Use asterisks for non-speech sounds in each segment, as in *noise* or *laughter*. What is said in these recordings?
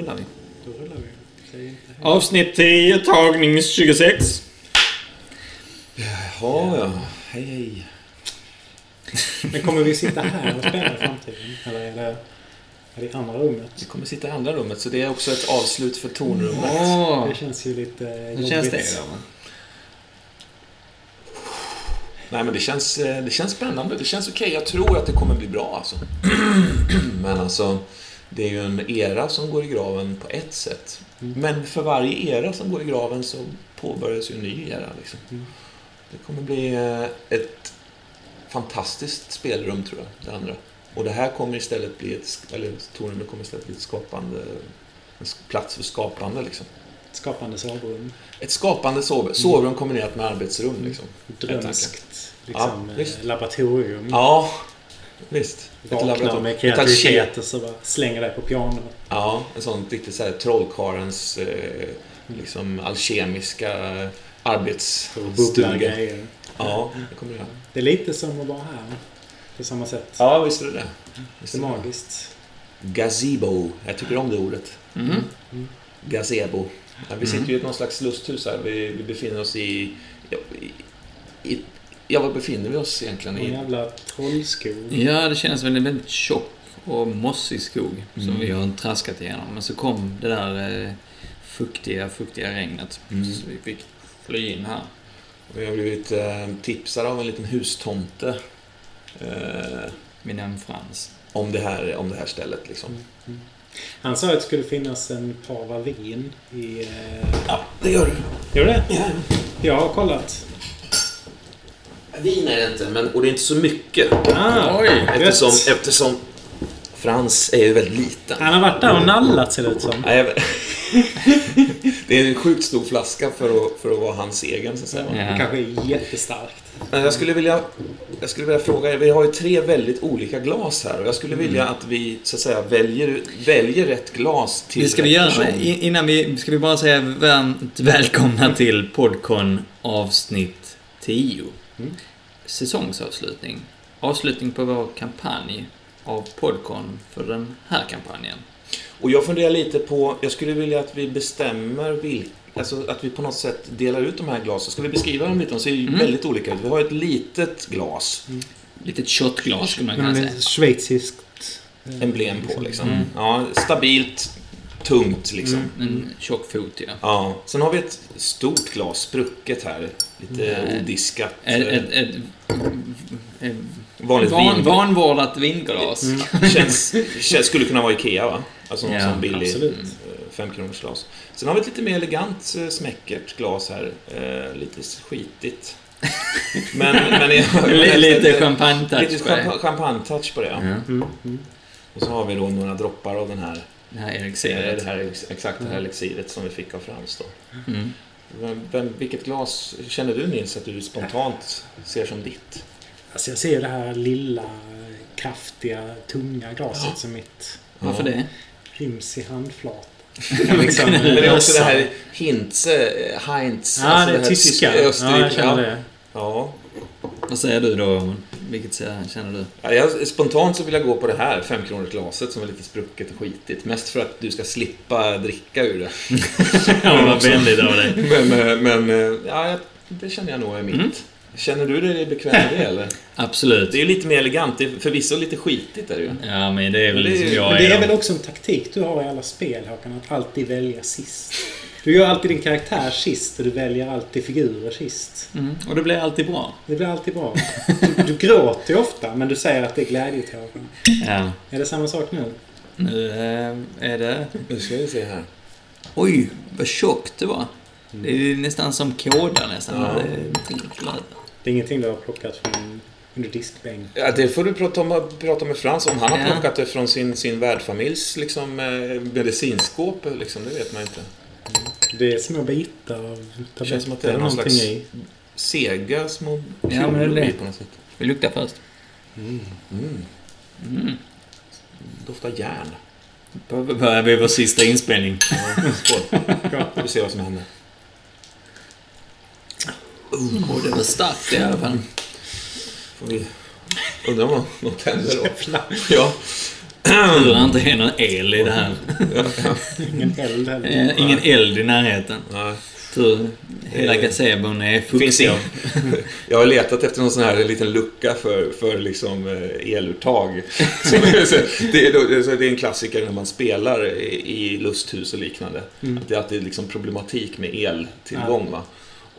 rullar vi. Då rullar vi. Avsnitt 10, tagning 26. Jaha, ja. Hej, hej. Men kommer vi sitta här och spela i framtiden? Eller är det, är det i andra rummet? Vi kommer sitta i andra rummet, så det är också ett avslut för tornrummet. Åh, Det känns ju lite hur jobbigt. känns det då? Nej, men det känns, eh, det känns spännande. Det känns okej. Jag tror att det kommer bli bra, alltså. *clears throat* Men alltså, det är ju en era som går i graven på ett sätt. Mm. Men för varje era som går i graven så påbörjas ju en ny era, liksom. Mm. Det kommer bli eh, ett fantastiskt spelrum, tror jag, det andra. Och det här kommer istället bli ett, eller tornrummet kommer istället bli ett skapande, en plats för skapande, liksom. Skapande sovrum. Ett skapande sov, sovrum kombinerat med arbetsrum, liksom. Drömskt liksom, Ja, eh, laboratorium. Ja, visst. Laboratorium. med kreativitet och så bara slänger dig på pianot. Ja, en sån riktigt så här trollkarlens eh, liksom alkemiska arbetsstuga. grejer. Ja, det kommer det göra. Det är lite som att vara här. På samma sätt. Ja, visst är det det. Visst Det är magiskt. Gazebo. Jag tycker om det ordet. Mm. Gazebo. Ja, vi sitter ju i någon slags lusthus här. Vi, vi befinner oss i... I, i ja, var befinner vi oss egentligen? En I? jävla trollskog. Ja, det känns väl en väldigt tjock och mossig skog som Mm. vi har traskat igenom. Men så kom det där eh, fuktiga, fuktiga regnet. Mm. Så vi fick fly in här. Vi har blivit eh, tipsade av en liten hustomte. Eh, Min namn Frans. om, det här, om det här stället liksom. Mm. Han sa att det skulle finnas en pava vin i... Eh... Ja, det gör du. Gör det? Jag har kollat. Vin är det inte, men, och det är inte så mycket. Ah, Oj! Eftersom, gött. eftersom Frans är ju väldigt liten. Han har varit där och nallat ser det ut som. *laughs* Det är en sjukt stor flaska för att, för att vara hans egen, så att säga. Ja. Det kanske är jättestarkt. Men jag skulle vilja, jag skulle vilja fråga er, vi har ju tre väldigt olika glas här och jag skulle vilja att vi, så att säga, väljer, väljer rätt glas till Det ska vi göra. Innan vi ska vi bara säga varmt välkomna till Podcon avsnitt 10. Mm. Säsongsavslutning. Avslutning på vår kampanj av Podcon för den här kampanjen. Och jag funderar lite på, jag skulle vilja att vi bestämmer vilka, alltså att vi på något sätt delar ut de här glasen. Ska vi beskriva dem lite? De ser ju Mm. väldigt olika ut. Vi har ett litet glas, Litet shotglas skulle man kunna säga. med schweiziskt... eh, emblem på liksom. Mm. Ja, stabilt, tungt liksom. Mm. En tjock fot, ja. Ja, sen har vi ett stort glas, sprucket här. Lite Nej. odiskat. Ett, ett, ett, ett vanligt van, vin. vanvårdat vinglas. Mm. Känns, känns, skulle kunna vara Ikea va? Alltså någon Ja, sån billig absolut. eh, femkronors glas. Sen har vi ett lite mer elegant eh, smäckert glas här. Eh, lite skitigt. Men, men jag, *laughs* Lite, lite Lite champagne-touch på det. champa- champagne-touch på det. Ja. Mm, mm. Och så har vi då några droppar av den här, det här elixiret. det här ex- exakt det här elixiret som vi fick av Frans då. Mm. Vem, vem, vilket glas känner du Nils att du spontant ser som ditt? Alltså jag ser det här lilla, kraftiga, tunga glaset som mitt Varför Ja. det? ryms i handflatan. Men det är också det här Hintze, eh, Heinz. Ja, alltså det är här tyska. tyska- Ja, Österrike. jag känner det. Ja. Vad säger du då? Vilket känner du? Ja, jag, spontant så vill jag gå på det här 5 kronors glaset som är lite sprucket och skitigt. Mest för att du ska slippa dricka ur det. *laughs* Ja, vad vänligt av dig. *laughs* Men, eh, men eh, ja, det känner jag nog är mitt. Mm. Känner du dig bekväm med det eller? *laughs* Absolut. Det är ju lite mer elegant. Det är förvisso lite skitigt är det ju. Ja, men det är väl Men det är- som jag Men det är då. väl också en taktik du har i alla spel Håkan, att alltid välja sist. Du gör alltid din karaktär sist och du väljer alltid figurer sist. Mm, och det blir alltid bra. Det blir alltid bra. Du, du gråter ju ofta, men du säger att det är glädjetårar. Ja. Är det samma sak nu? Nu eh, är det... Nu ska vi se här. Oj, vad tjockt det var. Det är nästan som kåda nästan. Ja. Det är flöt. Det är ingenting du har plockat från under diskbänk. Ja, det får du prata, om, prata med Frans om. Han har Ja. plockat det från sin, sin värdfamiljs liksom, eh, medicinskåp. Liksom, det vet man inte. Det är små bitar av Det känns som tabletter att det är någon slags i. sega små Ja, men det är det. på något sätt. Vi luktar först. Mm. Mm. Doftar järn. Då börjar vi vår sista inspelning. Ja, skål. Vi ser vad som händer. Och det var starkt i alla fall. Får vi... Undrar om något händer då. Ja. Tur att det inte är någon el i det här. Ingen eld heller. Eh, Ingen eld i närheten. Nej. Tur hela Eh, gazebon är Finns fuktig. ingen. Jag har letat efter någon sån här liten lucka för, för liksom eh, eluttag. *laughs* Så, det, är, det är en klassiker när man spelar i, lusthus och liknande. Mm. Att det är alltid liksom problematik med eltillgång. Va?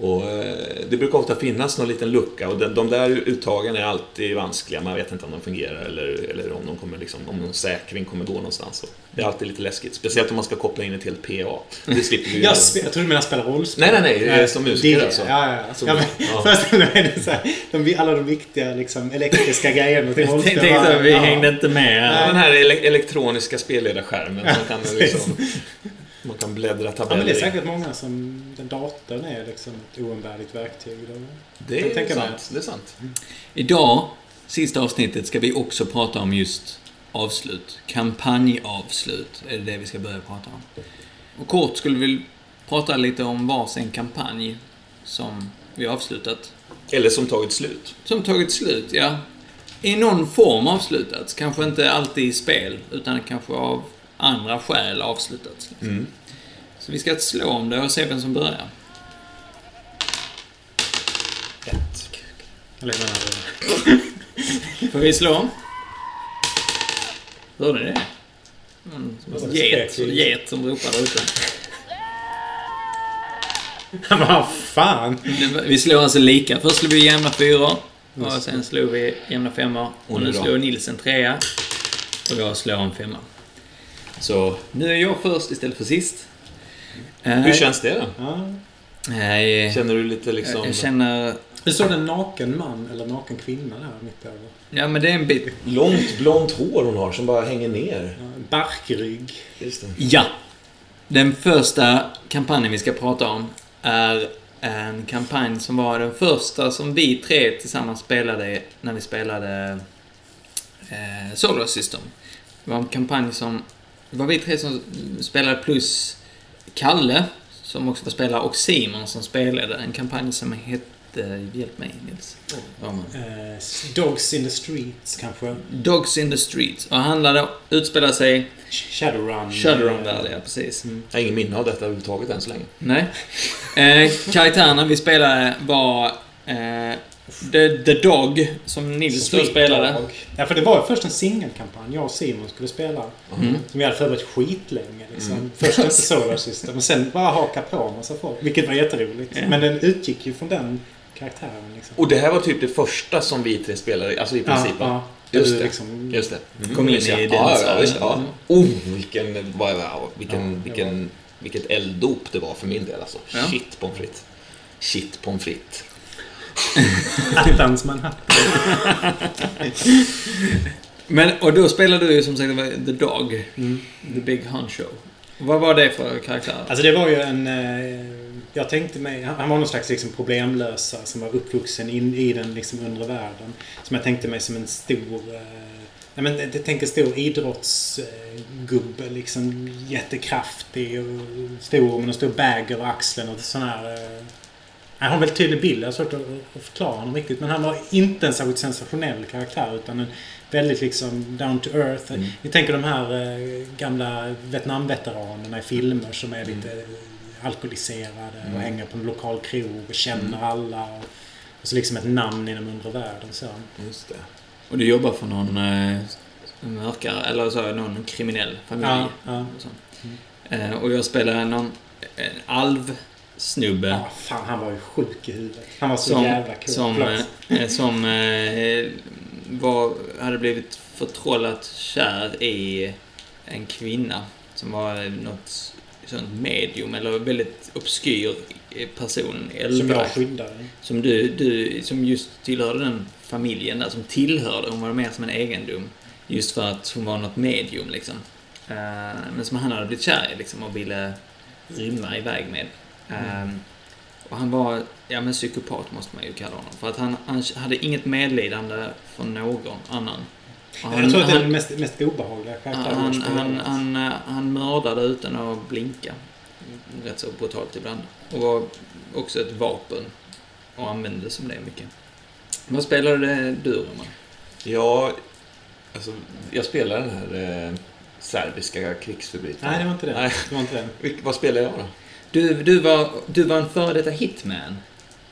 Och, eh, det brukar ofta finnas någon liten lucka och de där uttagen är alltid vanskliga. Man vet inte om de fungerar eller, eller om, de kommer liksom, om någon säkring kommer gå någonstans. Det är alltid lite läskigt. Speciellt om man ska koppla in ett helt PA. Det slipper vi ju. Jag, trodde du menade spela rollspel. Nej, nej, nej. är Som musiker det, alltså. Ja, ja. Som- ja, men, ja. *laughs* Först är det så här, de, alla de viktiga liksom, elektriska grejerna till *laughs* rollspel. tänkte vi Ja. hängde inte med. Ja, den här ele- elektroniska spelledarskärmen som kan *laughs* liksom, man kan bläddra Ja, tabeller men det är säkert många som... Den datorn är liksom ett oumbärligt verktyg. Då. Det är sant. Det är sant. Idag, sista avsnittet, ska vi också prata om just avslut. Kampanjavslut är det vi ska börja prata om. Och kort skulle vi prata lite om varsin kampanj som vi har avslutat. Eller som tagit slut. Som tagit slut, ja. I någon form avslutats. Kanske inte alltid i spel, utan kanske av andra skäl avslutats. Mm. Så vi ska slå om det och se vem som börjar. Ett. Eller jag menar, *laughs* Får vi slå? Hörde ni det? Mm, som en get, get som ropar där ute. *laughs* Vad fan! Vi slår alltså lika. Först slog vi jämna fyror. Och sen slog vi jämna femmor. Och nu slår Nils en trea. Och jag slår en femma. Så nu är jag först istället för sist. Hur känns det då? Ja. Nej, Känner du lite liksom... jag känner... Du såg en naken man eller naken kvinna där mitt över. Ja, men det är en bit... Långt blont hår hon har som bara hänger ner. Ja, barkrygg. Just det. Ja! Den första kampanjen vi ska prata om är en kampanj som var den första som vi tre tillsammans spelade när vi spelade eh, Solar System. Det var en kampanj som... Det var vi tre som spelade plus Kalle, som också var spelare, och Simon som spelade. En kampanj som hette... Hjälp mig Nils. Roman. Eh, Dogs in the Streets kanske. Dogs in the Streets. Och handlade... Utspelade sig... Shadowrun. Shadowrun där, ja precis. Jag har ingen minne av detta överhuvudtaget än så länge. Nej. Eh, karaktärerna vi spelade var eh, The, The Dog, som Nils då Street spelade. Dog. Ja, för det var ju först en singelkampanj jag och Simon skulle spela. Mm. Som vi hade förberett skitlänge. Liksom. Mm. Först inte *laughs* Solar System och sen bara haka på en massa folk. Vilket var jätteroligt. Ja. Men den utgick ju från den karaktären. Liksom. Och det här var typ det första som vi tre spelade, alltså i princip va? Ja, Just Du det. Liksom, Just det. Mm. Kom in i den ja, ja, just det. Ja. Oh, vilken, wow, vilken, Ja, vilken, vilket elddop det var för min del alltså. Ja. Shit pommes frites. Shit pommes frites. Attans Manhattan. Men, och då spelade du ju som sagt The Dog, Mm. The Big Honcho. Vad var det för karaktär? Alltså det var ju en... Eh, jag tänkte mig... Han var någon slags liksom problemlösare som var uppvuxen in i den liksom undre världen. Som jag tänkte mig som en stor... Eh, nej men jag tänker stor idrottsgubbe eh, liksom. Jättekraftig och stor med en stor bag över axeln och sån här... Eh, han har en väldigt tydlig bild. Jag har svårt att, förklara honom riktigt. Men han var inte en särskilt sensationell karaktär utan en väldigt liksom down to earth. Mm. Vi tänker de här eh, gamla Vietnamveteranerna i filmer som är lite eh, alkoholiserade Mm. och hänger på en lokal krog och känner alla. Och, och så liksom ett namn i den undre världen. Så. Just det. Och du jobbar för någon eh, mörkare, eller så, någon kriminell familj. Ja, ja. Och, så. Eh, och jag spelar någon en alv-snubbe. ja, fan han var ju sjuk i huvudet. Han var så som, jävla cool. som, Förlåt. eh, som eh, var, hade blivit förtrollat kär i en kvinna som var något sånt medium eller väldigt obskyr person. som jag skyddade. som du, du, som just tillhörde den familjen där, som tillhörde, hon var mer som en egendom. Just för att hon var något medium liksom. Eh, men som han hade blivit kär i liksom och ville rymma iväg med. Eh, och han var, ja men psykopat måste man ju kalla honom. För att han, han hade inget medlidande för någon annan. Och jag tror att det är han, den mest, mest obehagliga karaktären han, han, han, eh, han mördade utan att blinka. Rätt så brutalt ibland. Och var också ett vapen. Och använde som det mycket. Vad spelade du Roman? Ja, Alltså, jag spelar den här eh, serbiska krigsförbrytaren. Nej, det var inte det. Nej. Det var inte det. Vilk- Vad spelar jag då? Du, du, var, du var en före detta hitman.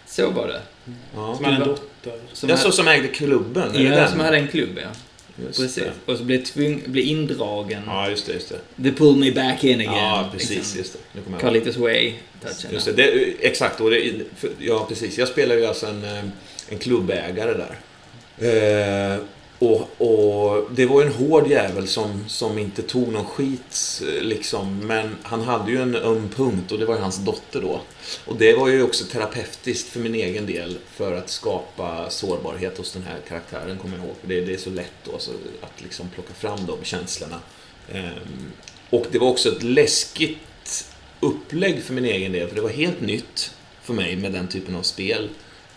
Så var det. Ja. Som hade en dotter. Som Jag hade- så som ägde klubben, Ja, den? som hade en klubb, ja. Just Precis. det. Och så blev, tvung, blev indragen. Ja, just det, just det. They pulled me back in again. Ja, precis, liksom. just det. Nu kommer jag ihåg. Carlitos Way-touchen. Just det, det exakt. Och det, ja, precis. Jag spelar ju alltså en, eh, en klubbägare där. Eh, och, och det var ju en hård jävel som, som inte tog någon skit eh, liksom. Men han hade ju en öm punkt och det var ju hans dotter då. Och det var ju också terapeutiskt för min egen del för att skapa sårbarhet hos den här karaktären, kommer jag ihåg. För det, det är så lätt då så att liksom plocka fram de känslorna. Ehm, och det var också ett läskigt upplägg för min egen del, för det var helt nytt för mig med den typen av spel.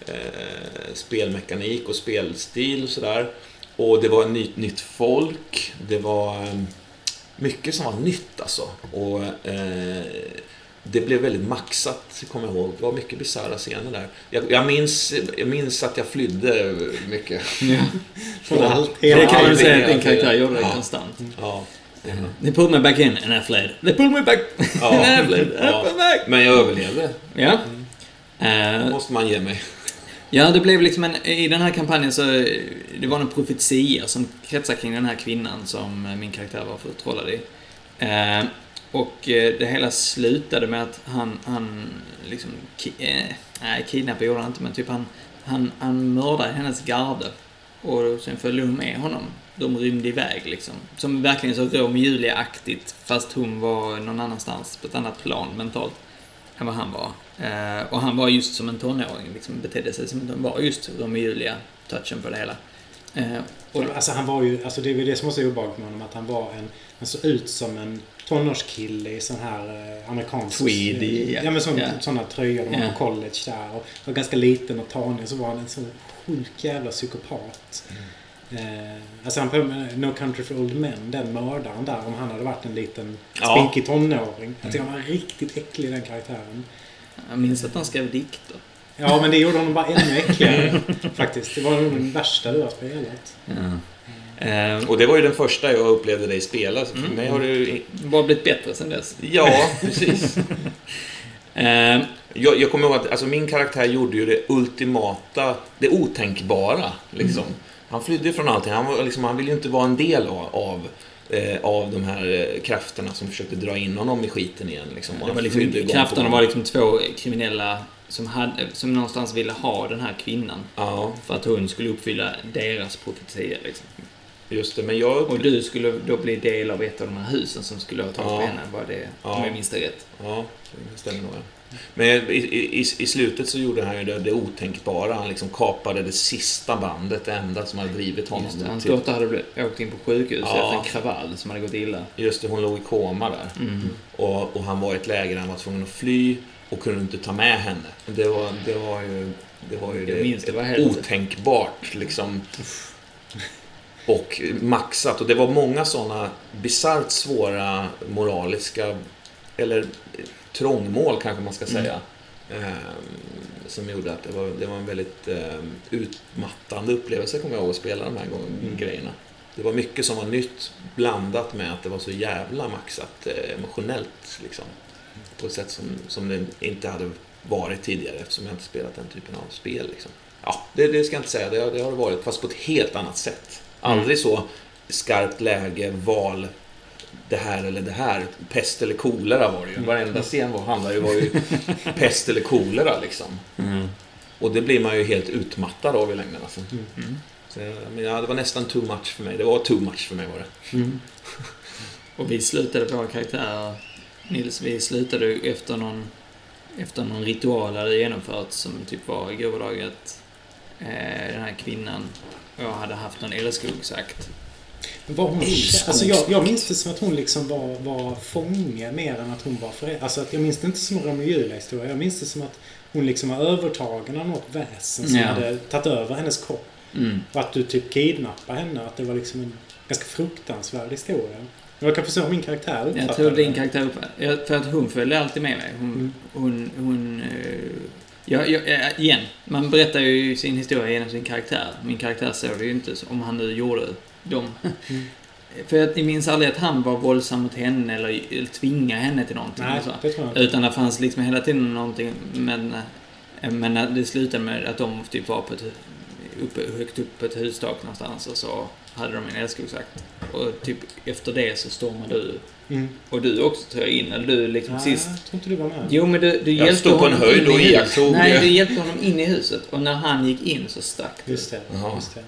Ehm, spelmekanik och spelstil och sådär. Och det var ett nytt, nytt folk. Det var eh, mycket som var nytt alltså. Och eh, det blev väldigt maxat, kommer jag ihåg. Det var mycket bisarra scener där. Jag, jag, minns, jag minns att jag flydde mycket. Ja. *laughs* Från allt. Det kan man säga det- att din karaktär gjorde Ja. konstant. Ja. They pulled me back in and I fled. They pulled me back Ja. and I fled. Ja. Men jag överlevde. Ja. Det Eh, måste man ge mig ja, det blev liksom en... I den här kampanjen så... Det var en profetia som kretsar kring den här kvinnan som eh, min karaktär var förtrollad i. Eh, och eh, det hela slutade med att han, han liksom... Ki, eh, nej, kidnappade gjorde han inte, men typ han, han, han mördade hennes garde. Och sen följde hon med honom. De rymde iväg liksom. Som verkligen så Romeo och Julia-aktigt, fast hon var någon annanstans på ett annat plan mentalt än vad han var. Eh, och han var just som en tonåring, liksom betedde sig som en tonåring. var just Romeo och Julia-touchen på det hela. Eh, och, Alltså han var ju, alltså det är det som också är obehagligt med honom, att han var en, han såg ut som en tonårskille i sån här eh, amerikansk... Tweed i- Ja, men sån, ja. såna tröjor de har Ja. på college där. Och var ganska liten och tanig, så var han en sån sjuk jävla psykopat. Eh, alltså han på No Country for Old Men, den mördaren där, om han hade varit en liten Ja. spinkig tonåring. Jag tycker han var riktigt äcklig den karaktären. jag minns att han skrev dikter. Ja, men det gjorde honom bara ännu äckligare *laughs* faktiskt. Det var nog den värsta du har spelat. Eh, Och det var ju den första jag upplevde dig spela. Så för Mm. mig har ju... bara blivit bättre sen dess. Ja, precis. *laughs* Eh, Jag, jag kommer ihåg att alltså, min karaktär gjorde ju det ultimata, det otänkbara. Liksom. Han flydde från allting. Han, var, liksom, han ville ju inte vara en del av, av, eh, av de här eh, krafterna som försökte dra in honom i skiten igen. Liksom. Det var liksom, krafterna var liksom två kriminella som, hade, som någonstans ville ha den här kvinnan. Ja, För att hon skulle uppfylla deras profetia liksom. just det. Men jag... Och du skulle då bli del av ett av de här husen som skulle ha tagit Ja. på henne, var det, Ja. om jag minns det rätt. Ja, det stämmer nog. Men i, i, i- slutet så gjorde han ju det, det otänkbara. Han liksom kapade det sista bandet, det enda som hade drivit honom. Just det, hans till- dotter hade blivit- åkt in på sjukhus Ja. efter en kravall som hade gått illa. Just det, hon låg i koma där. Mm. Och, och han var i ett läge där han var tvungen att fly och kunde inte ta med henne. Det var, det var ju det, var ju Jag minns det, var helt- otänkbart liksom. Och maxat. Och det var många sådana bisarrt svåra moraliska, eller eh, trångmål kanske man ska Mm. säga. ehm, som gjorde att det var, det var en väldigt ehm, utmattande upplevelse, kommer jag ihåg, att spela de här Mm. grejerna. Det var mycket som var nytt blandat med att det var så jävla maxat eh, emotionellt. Liksom. På ett sätt som, som det inte hade varit tidigare eftersom jag inte spelat den typen av spel. Liksom. Ja, det, det ska jag inte säga. Det, har- det har det varit, fast på ett helt annat sätt. Aldrig så skarpt läge, val, det här eller det här. Pest eller kolera var det ju. Varenda scen var, handlade ju var ju *laughs* pest eller kolera liksom. Mm. Och det blir man ju helt utmattad av i längden. Alltså. Mm. Så, men ja, det var nästan too much för mig. Det var too much för mig var det. Mm. *laughs* Och vi slutade våra karaktärer, Nils, vi slutade ju efter någon, efter någon ritual hade genomförts som typ var i gårdaget. Eh, den här kvinnan jag hade haft någon älskogsakt. Var hon, alltså jag, jag minns det som att hon liksom var, var fånge mer än att hon var förälder. Alltså att jag minns det inte som Romeo och Julia-historia. Jag minns det som att hon liksom var övertagen av något väsen som Ja. hade tagit över hennes kropp. Mm. Och att du typ kidnappade henne. Att det var liksom en ganska fruktansvärd historia. Men jag kan förstå hur min karaktär uppfattade Jag tror din karaktär upp... ja, För att hon följde alltid med mig. Hon... Mm. hon, hon eh, ja, ja, ja, igen, man berättar ju sin historia genom sin karaktär. Min karaktär såg det ju inte om han nu gjorde dem. Mm. För jag minns aldrig att han var våldsam mot henne eller, tvingade henne till någonting. Nej, det tror jag inte. Utan det fanns liksom hela tiden någonting, men, men att det slutade med att de typ var på ett, uppe, högt upp på ett hustak någonstans och så hade de en älskogsjakt. Och typ efter det så stormade du, Mm. och du också tror jag in, eller du liksom Nej, sist. jag tror inte du var med. Jo men du, du Jag hjälpte stod på en honom höjd in i och huset. iakttog- Nej, du hjälpte honom in i huset och när han gick in så stack du. Just det. Just det.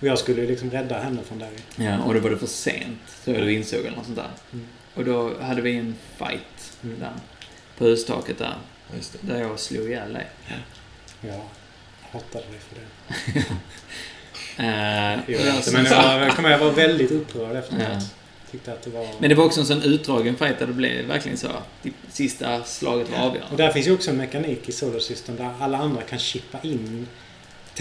Och jag skulle ju liksom rädda henne från där. Ja, och då var det för sent, tror jag du insåg eller något sånt där. Mm. Och då hade vi en fight Mm. där. På hustaket där. Ja, just det. Där jag slog ihjäl dig. Jag hatade dig för det. *laughs* Eh, Jo, och jag- men jag, jag kommer jag var väldigt upprörd efteråt. Ja. Tyckte att det var... Men det var också en sån utdragen fight där det blev verkligen så. Det sista slaget var Och avgörande. där finns ju också en mekanik i Solar System där alla andra kan chippa in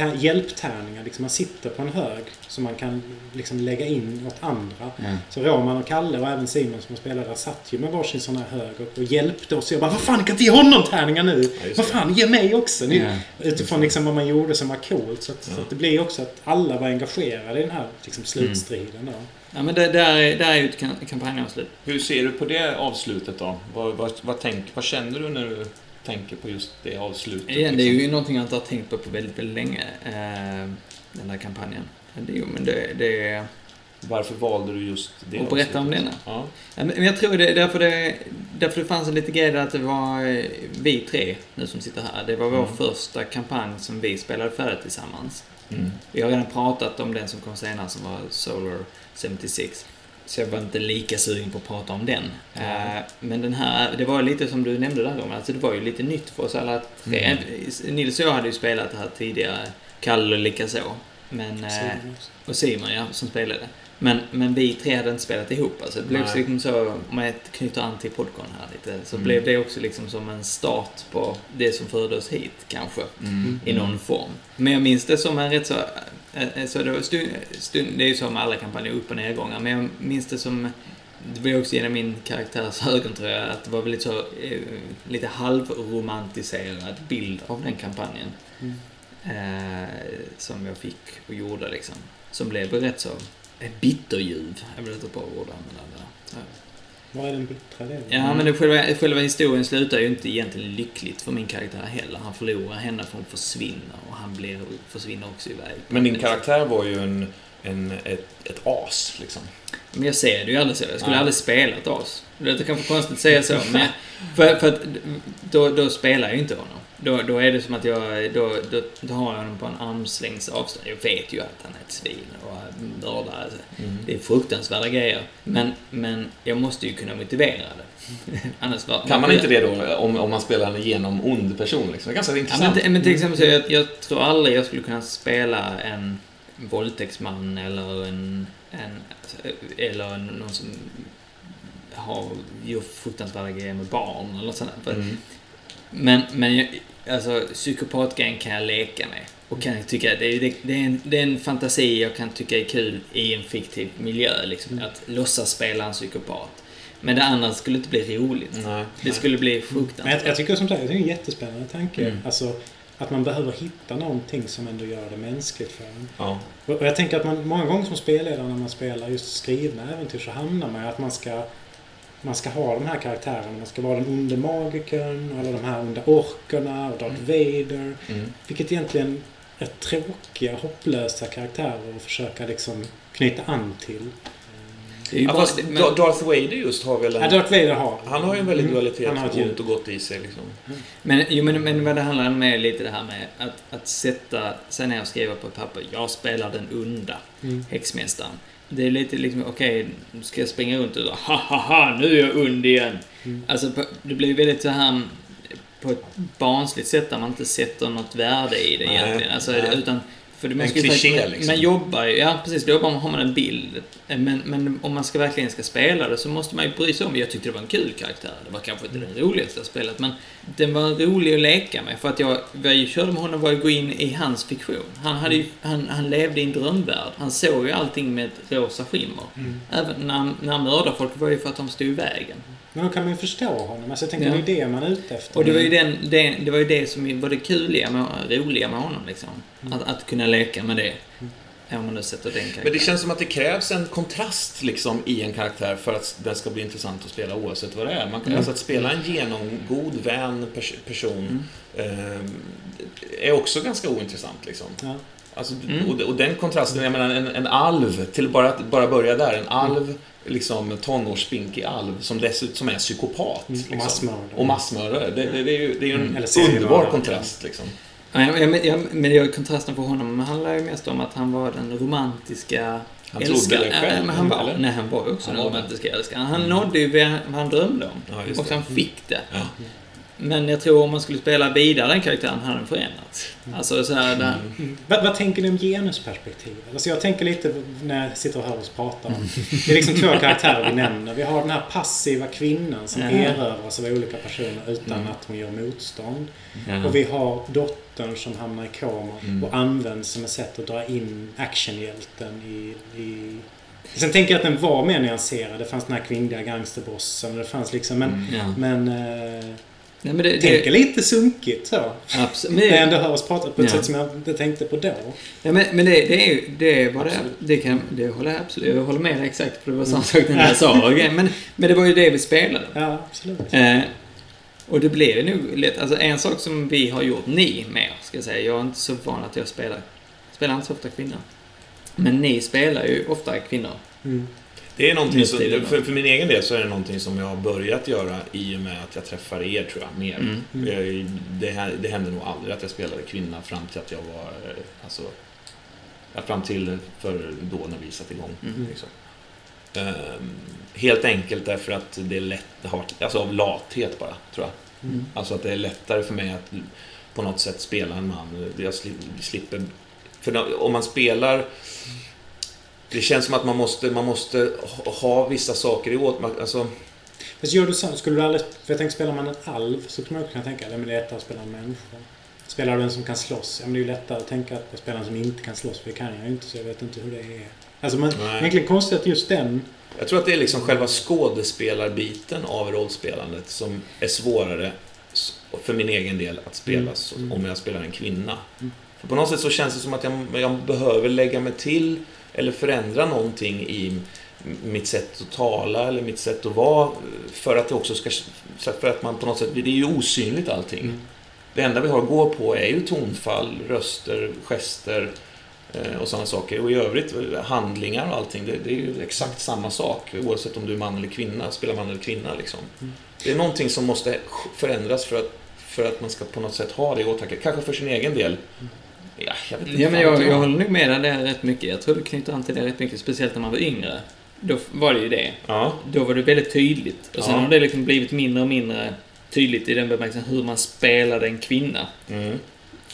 hjälptärningar. Liksom man sitter på en hög som man kan liksom lägga in åt andra. Ja. Så Roman och Kalle och även Simon som spelade där satt ju med varsin sån här hög och, och hjälpte oss. Jag bara, vad fan, jag kan inte ge honom tärningar nu! just vad fan, ge mig också! Ni, Ja. Utifrån liksom vad man gjorde som var coolt. Så, att, Ja. så att det blir ju också att alla var engagerade i den här liksom, slutstriden. Då. Ja, men det, där, är, där är ju ett kan- kampanjavslut. Hur ser du på det avslutet då? Vad, vad, vad, tänk, vad känner du när du tänker på just det avslutet? Igen, det är liksom? ju någonting jag inte har tänkt på på väldigt, väldigt länge. Eh, den där kampanjen. Det, men det, det är... Varför valde du just det Och berätta om denna. Ja. Men jag tror det är därför det, därför det fanns en liten grej där att det var eh, vi tre nu som sitter här. Det var vår Mm. första kampanj som vi spelade färdigt tillsammans. Mm. Vi har redan pratat om den som kom senare som var Solar 76. Så jag var inte lika sugen på att prata om den. Eh, Men den här, det var lite som du nämnde där Roman, alltså det var ju lite nytt för oss alla tre. Mm. Nils och jag hade ju spelat det här tidigare, Kalle likaså. Men, eh, och Simon ja, som spelade. Men, men vi tre hade inte spelat ihop. Alltså, det blev Nej. liksom så, om jag knyter an till podcasten här lite, så Mm. blev det också liksom som en start på det som förde oss hit kanske. Mm. I någon form. Men jag minns det som en rätt så... eh, så det, var stund, stund, det är ju så med alla kampanjer, upp och nedgångar. Men jag minns det som... Det var också genom min karaktärs ögon tror jag, att det var väldigt så... Eh, lite halvromantiserad bild av den kampanjen. Mm. Eh, som jag fick och gjorde liksom. Som blev rätt så... eh, Bitterljuv, är väl ett bra ord att använda där. Vad är den bittra delen? Ja, men det, själva, själva historien slutar ju inte egentligen lyckligt för min karaktär heller. Han förlorar henne för hon försvinner och han blir, försvinner också iväg. Men din karaktär var ju en, en, ett, ett as, liksom. Men jag ser det ju aldrig så. Jag skulle Nej. aldrig spela ett as. Det är kanske konstigt att säga så, men *laughs* för, för att då, då spelar jag ju inte honom. Då, då är det som att jag, då, då, då har jag honom på en armslängds avstånd. Jag vet ju att han är ett svin och mördare. Alltså. Det är fruktansvärda grejer. Men, men jag måste ju kunna motivera det. *laughs* Annars var, Kan man inte det då om, om man spelar en genom ond person? Liksom? Det är ganska Ja, intressant. men, men till exempel så, jag, jag tror aldrig jag skulle kunna spela en våldtäktsman eller en, en eller någon som har, gör fruktansvärda grejer med barn eller sånt där. För- Mm. Men, men jag, alltså psykopatgrejen kan jag leka med. Och kan tycka det är, det, det, är en, det är en fantasi jag kan tycka är kul i en fiktiv miljö. Liksom, Mm. Att låtsas spela en psykopat. Men det andra skulle inte bli roligt. Nej. Det skulle bli Men jag, fruktansvärt. jag tycker som sagt, det är en jättespännande tanke. Mm. Alltså, att man behöver hitta någonting som ändå gör det mänskligt för en. Ja. Och jag tänker att man många gånger som spelledare när man spelar just skrivna äventyr så hamnar man att man ska man ska ha de här karaktärerna. Man ska vara den onde magikern och alla de här onda orkerna och Darth Vader. Mm. Vilket egentligen är tråkiga, hopplösa karaktärer att försöka liksom knyta an till. Ja, fast men- Da- Darth Vader just har väl Ja, en... Darth Vader har. Han har ju en väldig Mm. dualitet, Han har ont och gott i sig. Liksom. Men, jo, men, men vad det handlar om är lite det här med att, att sätta sig ner och skriva på papper. Jag spelar den onda Mm. häxmästaren. Det är lite liksom, okej, nu ska jag springa runt och ha ha ha, nu är jag ond igen. Mm. Alltså, det blir väldigt så här på ett barnsligt sätt där man inte sätter något värde i det Nej, egentligen. Alltså, nej. utan, för man En kliché, liksom. man jobbar ja precis, då jobbar man, har man en bild. Men, men om man ska verkligen ska spela det så måste man ju bry sig om. Jag tyckte det var en kul karaktär. Det var kanske inte den roligaste jag spelat, men den var rolig att leka med. För att jag, vad jag körde med honom var att gå in i hans fiktion. Han, hade ju, han, han levde i en drömvärld. Han såg ju allting med ett rosa skimmer. Mm. Även när han, när han mördade folk var det ju för att de stod i vägen. Men då kan man ju förstå honom. Alltså jag tänker Ja. det är det man är ute efter. Och det var ju, den, det, det, var ju det som var det kuliga med, roliga med honom liksom. Mm. Att, att kunna leka med det. Om man nu sätter den karaktären. Men det känns som att det krävs en kontrast liksom, i en karaktär för att den ska bli intressant att spela oavsett vad det är. Man kan, Mm. Alltså att spela en genomgod, vän pers person Mm. eh, är också ganska ointressant. Liksom. Ja. Alltså, Mm. och, och den kontrasten, jag menar en, en alv, till bara att bara börja där, en alv, liksom tonårsspinkig alv som dessutom är psykopat. Mm, och liksom. massmördare. Och massmördare. Det, det, det är ju det är ju en Mm, underbar kontrast. Liksom. Ja, jag, jag, jag, men det, kontrasten för honom handlar ju mest om att han var den romantiska Han trodde älskaren. det själv, Ja, men han var, eller? nej, han var också Han den romantiska älskaren. Han nådde ju vad han drömde om. Ja, och det. han fick det. Ja. Men jag tror om man skulle spela vidare den karaktären hade den förändrats. Alltså så här, där, Mm. Vad, vad tänker ni om genusperspektivet? Alltså jag tänker lite när jag sitter och hör oss prata om... Det är liksom två karaktärer vi nämner. Vi har den här passiva kvinnan som Ja. erövras av olika personer utan Mm. att hon gör motstånd. Och vi har dottern som hamnar i koma Mm. och används som ett sätt att dra in actionhjälten i, i... Sen tänker jag att den var mer nyanserad. Det fanns den här kvinnliga gangsterbossen det fanns liksom... Men, Mm. ja. men eh, Nej, men det, tänker det, lite sunkigt så. absolut. När jag ändå hör oss prata på ett Ja. sätt som jag inte tänkte på då. ja, men, men det, det är ju det är vad det. Det, kan, det håller jag absolut. Jag håller med dig exakt. För det var samma sak när jag *laughs* sa. Men, men det var ju det vi spelade. Ja, absolut. Eh, och det blev nog lätt. Alltså en sak som vi har gjort, ni mer, ska jag säga. Jag är inte så van att jag spelar. Spelar inte så ofta kvinnor. Men ni spelar ju ofta kvinnor. Mm. Det är någonting som, för, för min egen del så är det någonting som jag har börjat göra i och med att jag träffar er, tror jag, mer. Mm. Mm. Det, det hände nog aldrig att jag spelade kvinna fram till att jag var... eh, Alltså, fram till för då när vi satte igång. Mm. Liksom. Ehm, helt enkelt därför att det är lätt, alltså av lathet bara, tror jag. Mm. Alltså att det är lättare för mig att på något sätt spela en man. Jag sli- slipper... För om man spelar... Det känns som att man måste, man måste ha- vissa saker i åt... Alltså, Fast gör du så, skulle du aldrig... För jag tänker, spelar man en alv så kan man ju kunna tänka att det är lättare att spela en människa. Spelar du en som kan slåss, ja men det är ju lättare att tänka att jag spelar en som inte kan slåss, för det kan jag ju inte så jag vet inte hur det är. Alltså man, Nej. egentligen konstigt att just den... jag tror att det är liksom själva skådespelarbiten av rollspelandet som är svårare för min egen del att spela Mm. Mm. om jag spelar en kvinna. Mm. För på något sätt så känns det som att jag, jag behöver lägga mig till eller förändra någonting i mitt sätt att tala eller mitt sätt att vara för att det också ska... För att man på något sätt... Det är ju osynligt allting. Mm. Det enda vi har att gå på är ju tonfall, röster, gester och sådana saker. Och i övrigt eh, handlingar och allting. Det, det är ju exakt samma sak oavsett om du är man eller kvinna, spelar man eller kvinna liksom. Mm. Det är någonting som måste förändras för att, för att man ska på något sätt ha det i åtanke. Kanske för sin egen del. Ja, jag vet inte. Ja, men jag, jag håller nog med dig rätt mycket. Jag tror det knyter an till det rätt mycket, speciellt när man var yngre. Då var det ju det. Ja, Då var det väldigt tydligt. Och sen Ja. har det liksom blivit mindre och mindre tydligt i den bemärkelsen hur man spelade en kvinna. mm.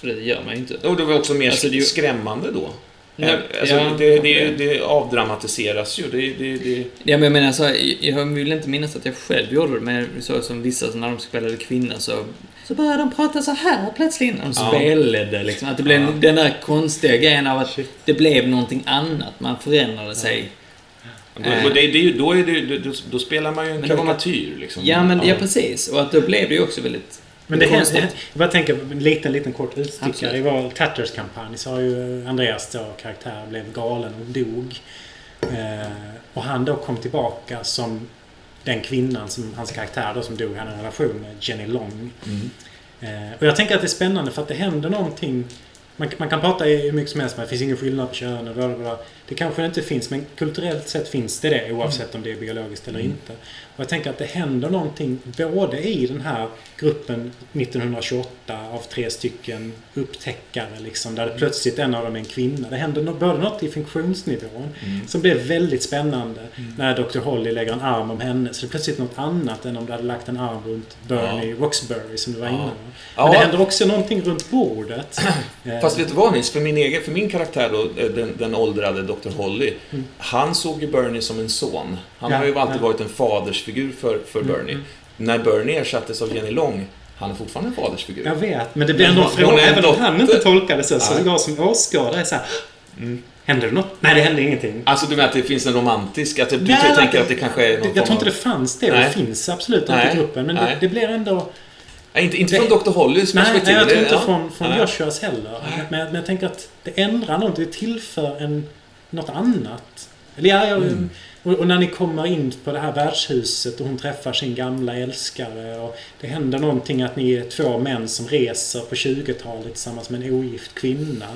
För det gör man ju inte. Och det var också mer Alltså, det skrämmande då. Ja, alltså, ja. det, det, det avdramatiseras ju. Det, Ja, men jag menar så, här, jag vill inte minnas att jag själv gjorde det, men så som vissa, så när de spelade kvinna så, så började de prata så här plötsligt de Ja. spelade. Liksom. Att det blev Ja. den där konstiga grejen av att Shit. det blev någonting annat. Man förändrade sig. Då, det, det, då, är det, då, då spelar man ju en karikatyr. Liksom. Ja, men ja, precis. Och att då blev det ju också väldigt Men det händer, jag bara tänker, en liten, liten kort utstickare. I vår Tatters-kampanj så har ju Andreas då, karaktär, blev galen och dog. Eh, och han då kom tillbaka som den kvinnan, som hans karaktär då, som dog, hade en relation med Jenny Long. Mm. Eh, och jag tänker att det är spännande för att det händer någonting. Man, man kan prata hur mycket som helst, men det finns ingen skillnad på kön och bla, bla, bla. Det kanske inte finns, men kulturellt sett finns det det oavsett om det är biologiskt eller Mm. inte. Och jag tänker att det händer någonting både i den här gruppen 1928 av tre stycken upptäckare liksom, där det plötsligt en av dem är en kvinna. Det händer no- både något i funktionsnivån Mm. som blev väldigt spännande när Dr. Holly lägger en arm om henne. Så det är plötsligt något annat än om du hade lagt en arm runt Bernie Roxbury som du var Ja. inne på. Ja. Men det händer också någonting runt bordet. *clears throat* Fast vet du vad Nils? För min, egen, för min karaktär då, eh, den, den åldrade Dr. Holly. Mm. Han såg ju Bernie som en son. Han Ja, har ju alltid ja. varit en fadersfigur för, för Mm, Bernie. mm. När Bernie ersattes av Jenny Long, han är fortfarande en fadersfigur. Jag vet, men det blir ändå en fråga. Även om han inte tolkade så, så jag som åskådare är såhär... Mm. Hände det något? Nej, det hände ingenting. Alltså du menar att det finns en romantisk, att du, Nej, tänker att det kanske är någon Jag tror inte det fanns det. och. Det finns absolut inte i gruppen. Men det, det blir ändå... Nej, inte, inte Det- från Dr. Hollys perspektiv. nej, jag tror inte ja. från, från. Joshuas heller. Men, men jag tänker att det ändrar något. Det tillför en, något annat. Eller ja, jag, Mm. och, och när ni kommer in på det här värdshuset och hon träffar sin gamla älskare och det händer någonting att ni är två män som reser på 20-talet tillsammans med en ogift kvinna.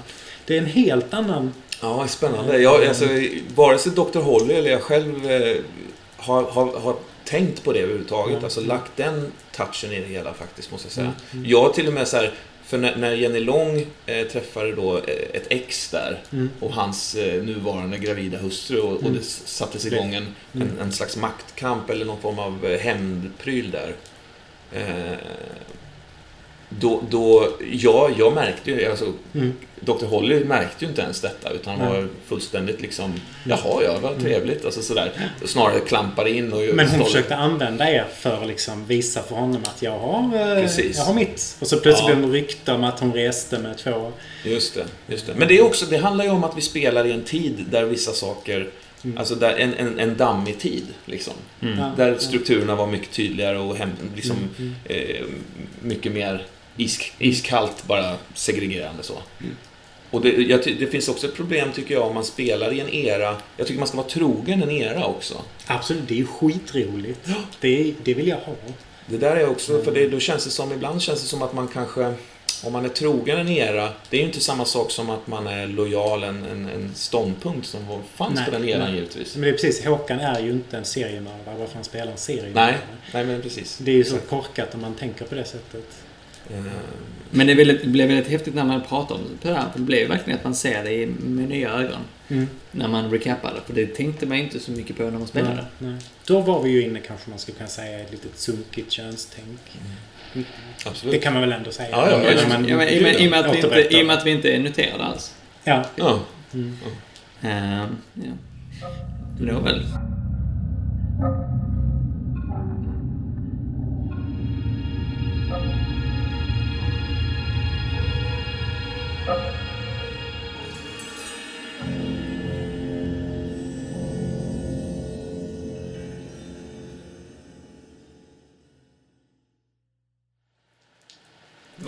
Det är en helt annan... Ja, spännande. Jag, alltså, vare sig Dr. Holly eller jag själv eh, har, har, har tänkt på det överhuvudtaget. Mm. Alltså lagt den touchen i det hela faktiskt, måste jag säga. Mm, mm. Jag har till och med så här, för när, när Jenny Long eh, träffade då eh, ett ex där Mm. och hans eh, nuvarande gravida hustru och, och Mm. det s- sattes Det- igång en, Mm. en, en slags maktkamp eller någon form av eh, hämndpryl där. Eh, då, då, ja, jag märkte ju, alltså, Mm. Dr. Holly märkte ju inte ens detta utan Nej. var fullständigt liksom Jaha, ja, vad trevligt. Alltså sådär. Snarare klampade in och Men hon stolt. försökte använda er för att liksom visa för honom att jag har, eh, Precis. jag har mitt. Och så plötsligt Ja. blev det rykte om att hon reste med två... Just det, just det. Men det, är också, det handlar ju om att vi spelar i en tid där vissa saker Mm. Alltså där en, en, en dammig tid. Liksom. Mm. Där strukturerna var mycket tydligare och hem, liksom, Mm, eh, mycket mer isk, iskallt bara segregerande så. Mm. Och det, jag, det finns också ett problem tycker jag om man spelar i en era. Jag tycker man ska vara trogen en era också. Absolut, det är ju skitroligt. Det, det vill jag ha. Det där är också, för Mm. det, då känns det som, ibland känns det som att man kanske, om man är trogen en era, det är ju inte samma sak som att man är lojal en, en, en ståndpunkt som fanns Nej, på den eran nej. givetvis. Men det är precis, Håkan är ju inte en seriemördare varför han spelar en seriemördare. Nej, nej men precis. Det är ju så korkat om man tänker på det sättet. Eh, Men det, väldigt, det blev väldigt häftigt när man pratar om det här. För det blev verkligen att man ser det i- med nya ögon. Mm. När man recappade. För det tänkte man inte så mycket på när man spelade. Nej, nej. Då var vi ju inne kanske man skulle kunna säga ett litet sunkigt könstänk. Mm. absolut. Det kan man väl ändå säga. Ja, ja, ja, man- Ja, men, i, och med- i, och med att vi inte, återberättar. I och med att vi inte är noterade alls. Ja. Ja. Mm. Ehm, ja. Nåväl. Jag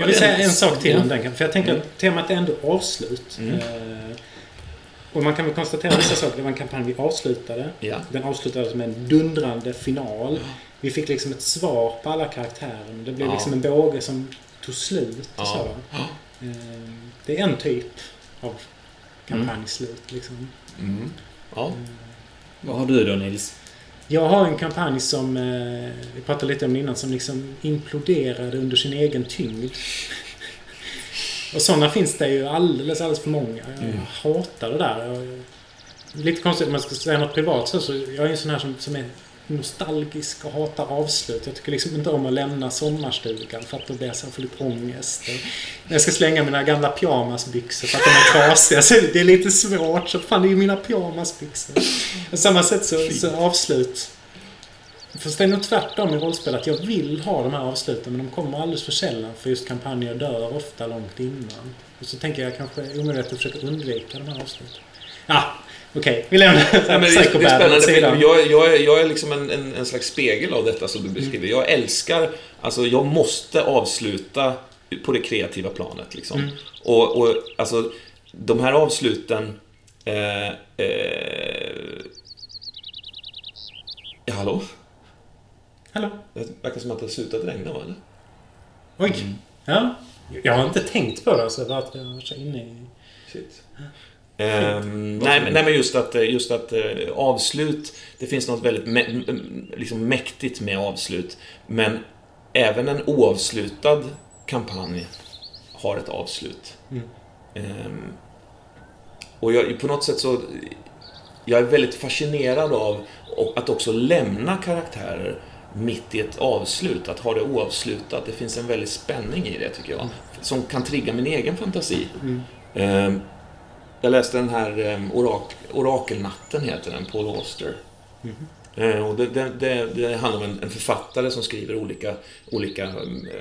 vill säga en sak till om den. För jag tänker Mm. att temat är ändå avslut. Mm. Eh, och man kan väl konstatera vissa saker. Det var en kampanj vi avslutade. Ja. Den avslutades med en dundrande final. Vi fick liksom ett svar på alla karaktärer. Det blev Ja. liksom en båge som tog slut. Ja. så. Eh, Det är en typ av kampanjslut. Liksom. Mm. Ja. Vad har du då Nils? Jag har en kampanj som, eh, vi pratade lite om innan, som liksom imploderade under sin egen tyngd. Och sådana finns det ju alldeles, alldeles för många. Jag Mm. hatar det där. Jag, lite konstigt om man ska säga något privat så, så jag är en sån här som, som är nostalgisk och hatar avslut. Jag tycker liksom inte om att lämna sommarstugan för att då blir jag så lite ångest. När jag ska slänga mina gamla pyjamasbyxor för att de är trasiga så det, det är lite svårt. Så fan, det är ju mina pyjamasbyxor. På samma sätt så, så avslut. Fast det är nog tvärtom i rollspel att jag vill ha de här avsluten men de kommer alldeles för sällan för just kampanjer dör ofta långt innan. Och så tänker jag kanske omedvetet försöka undvika de här avsluten. Ja, okej. Vi lämnar Ja, det, är, det är Psychopath spännande, åt för sidan. jag, jag, är, jag är liksom en, en, en slags spegel av detta som du beskriver. Jag älskar, alltså jag måste avsluta på det kreativa planet. Liksom. Mm. Och, och alltså, de här avsluten... Eh, eh, hallå? Hallå? Det verkar som att det har slutat regna, va? Eller? Oj. Mm. Ja. Jag har inte tänkt på det så för att jag var så inne i... Shit. Ehm, nej, men, nej, men just att, eh, just att eh, avslut, det finns något väldigt mä, liksom mäktigt med avslut. Men även en oavslutad kampanj har ett avslut. Mm. Ehm, och jag, på något sätt så... Jag är väldigt fascinerad av att också lämna karaktärer mitt i ett avslut. Att ha det oavslutat. Det finns en väldig spänning i det, tycker jag. Som kan trigga min egen fantasi. Mm. Ehm, jag läste den här um, orak Orakelnatten, heter den, Paul Auster. Eh, Och det, det, det, det handlar om en, en författare som skriver olika, olika eh,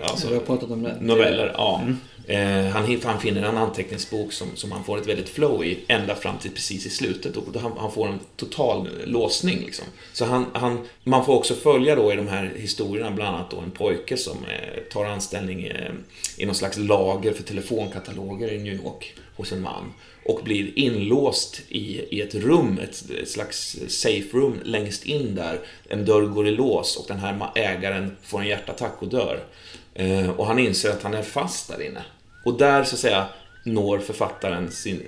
alltså, vi har pratat om det. noveller. Ja. Eh, han, han finner en anteckningsbok som, som han får ett väldigt flow i ända fram till precis i slutet. Och han, han får en total låsning. Liksom. Så han, han, man får också följa då i de här historierna bland annat då en pojke som eh, tar anställning eh, i någon slags lager för telefonkataloger i New York hos en man. Och blir inlåst i, i ett rum, ett, ett slags safe room längst in där. En dörr går i lås och den här ägaren får en hjärtattack och dör. Eh, och han inser att han är fast där inne. Och där så att säga når författaren sin...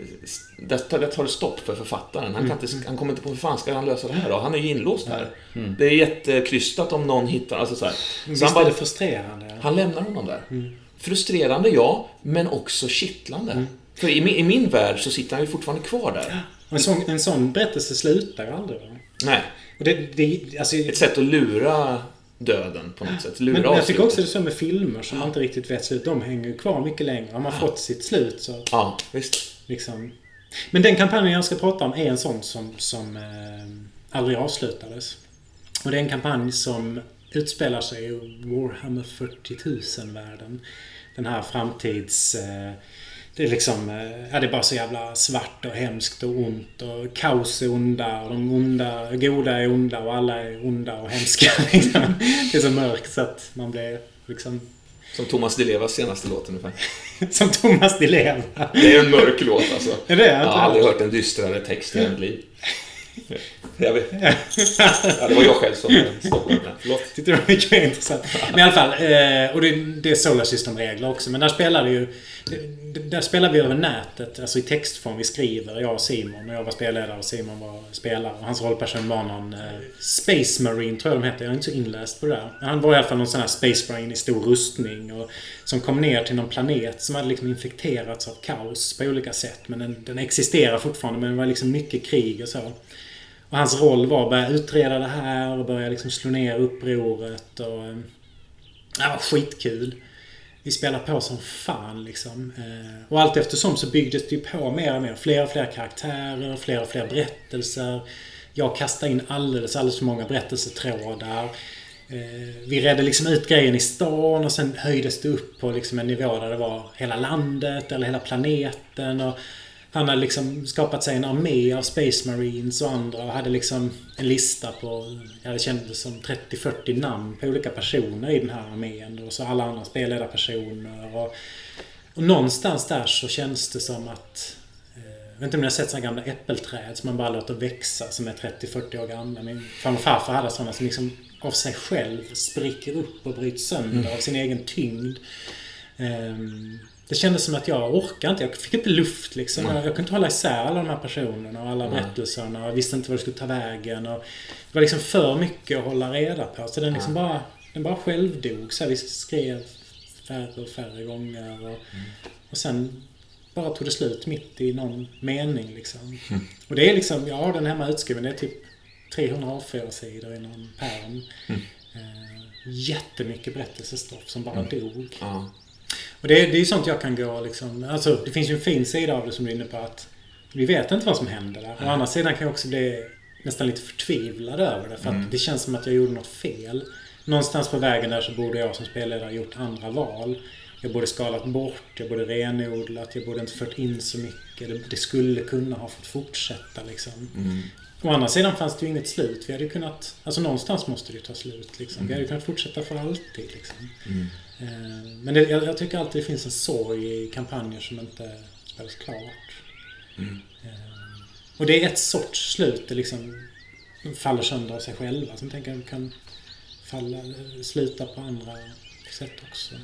Där tar, det stopp för författaren. Han, kan inte, han kommer inte på hur fan ska han lösa det här då? Han är ju inlåst här. Det är jättekrystat om någon hittar... Alltså så här. Så Visst han, är bara, det frustrerande? han lämnar honom där. Frustrerande, ja, men också kittlande. För i min, i min värld så sitter han ju fortfarande kvar där. En, sån, en sån berättelse slutar ju aldrig. Va? Nej, Och det, det, alltså, ett sätt att lura döden på något sätt. Lura men, men jag tycker också det är så med filmer som man inte riktigt vet slut. De hänger ju kvar mycket längre. Har man fått sitt slut så Ja, visst. liksom... Men den kampanjen jag ska prata om är en sån som, som eh, aldrig avslutades. Och det är en kampanj som utspelar sig i Warhammer 40 000-världen. Den här framtids... Eh, det är liksom... Eh, ja, det är bara så jävla svart och hemskt och ont och kaos är onda och de onda, goda är onda och alla är onda och hemska. *laughs* Liksom. Det är så mörkt så att man blir liksom... Som Thomas Di Levas senaste låt ungefär. *laughs* Som Thomas Di Leva. Det är en mörk låt alltså. Är det? Jag har aldrig hört en dystrare text i mitt liv. *laughs* Jag vet. Ja, det var jag själv som eh, stoppade den. Förlåt. Tyckte det var mycket mer intressant. Men i alla fall, eh, och det, det är Solar System-regler också. Men där spelar det ju... Där spelar vi över nätet, alltså i textform. Vi skriver, jag och Simon. Och jag var spelledare och Simon var spelare. Och hans rollperson var någon eh, Space Marine, tror jag de hette. Jag är inte så inläst på det där. Han var i alla fall någon sån här Space Marine i stor rustning. Och, som kom ner till någon planet som hade liksom infekterats av kaos på olika sätt. Men den, den existerar fortfarande, men det var liksom mycket krig och så. Och hans roll var att börja utreda det här och börja liksom slå ner upproret och... eh, Det var skitkul. Vi spelade på som fan liksom. Eh, och allt eftersom så byggdes det ju på mer och mer. Fler och fler karaktärer, fler och fler berättelser. Jag kastade in alldeles, alldeles för många berättelsetrådar. Eh, vi redde liksom ut grejen i stan och sen höjdes det upp på liksom en nivå där det var hela landet eller hela planeten. Och han hade liksom skapat sig en armé av Space Marines och andra och hade liksom en lista på, jag det kändes som 30-40 namn på olika personer i den här armén. Och så alla andra spelledarpersoner. Och, och någonstans där så känns det som att eh, jag vet inte om ni har sett sådana gamla äppelträd som man bara låter växa som är 30-40 år gamla. Min farmor och farfar hade sådana som liksom av sig själv spricker upp och bryts sönder av sin egen tyngd. Ehm, det kändes som att jag orkade inte. Jag fick inte luft liksom. Jag, jag kunde inte hålla isär alla de här personerna och alla berättelserna. Och jag visste inte var det skulle ta vägen. Och det var liksom för mycket att hålla reda på. Så den liksom bara, den bara självdog. Så här, vi skrev färre och färre gånger. Och, och sen bara tog det slut mitt i någon mening liksom. Och det är liksom, jag har den hemma utskriven. Det är typ 300 A4-sidor i någon pärm. Eh, jättemycket berättelsestoff som bara dog. Och det, är- det är sånt jag kan gå liksom... Alltså det finns ju en fin sida av det som du är inne på att vi vet inte vad som händer där. Å andra sidan kan jag också bli nästan lite förtvivlad över det. För att det känns som att jag gjorde något fel. Någonstans på vägen där så borde jag som spelledare gjort andra val. Jag borde skalat bort, jag borde renodlat, jag borde inte fört in så mycket. Det, det skulle kunna ha fått fortsätta liksom. Å andra sidan fanns det ju inget slut. Vi hade kunnat... Alltså någonstans måste det ju ta slut liksom. Vi hade kunnat fortsätta för alltid liksom. Eh, Men det, jag, jag tycker alltid det finns en sorg i kampanjer som inte spelas klart. Eh, Och det är ett sorts slut. Det liksom faller sönder av sig själva. Som tänker jag kan falla, sluta på andra sätt också.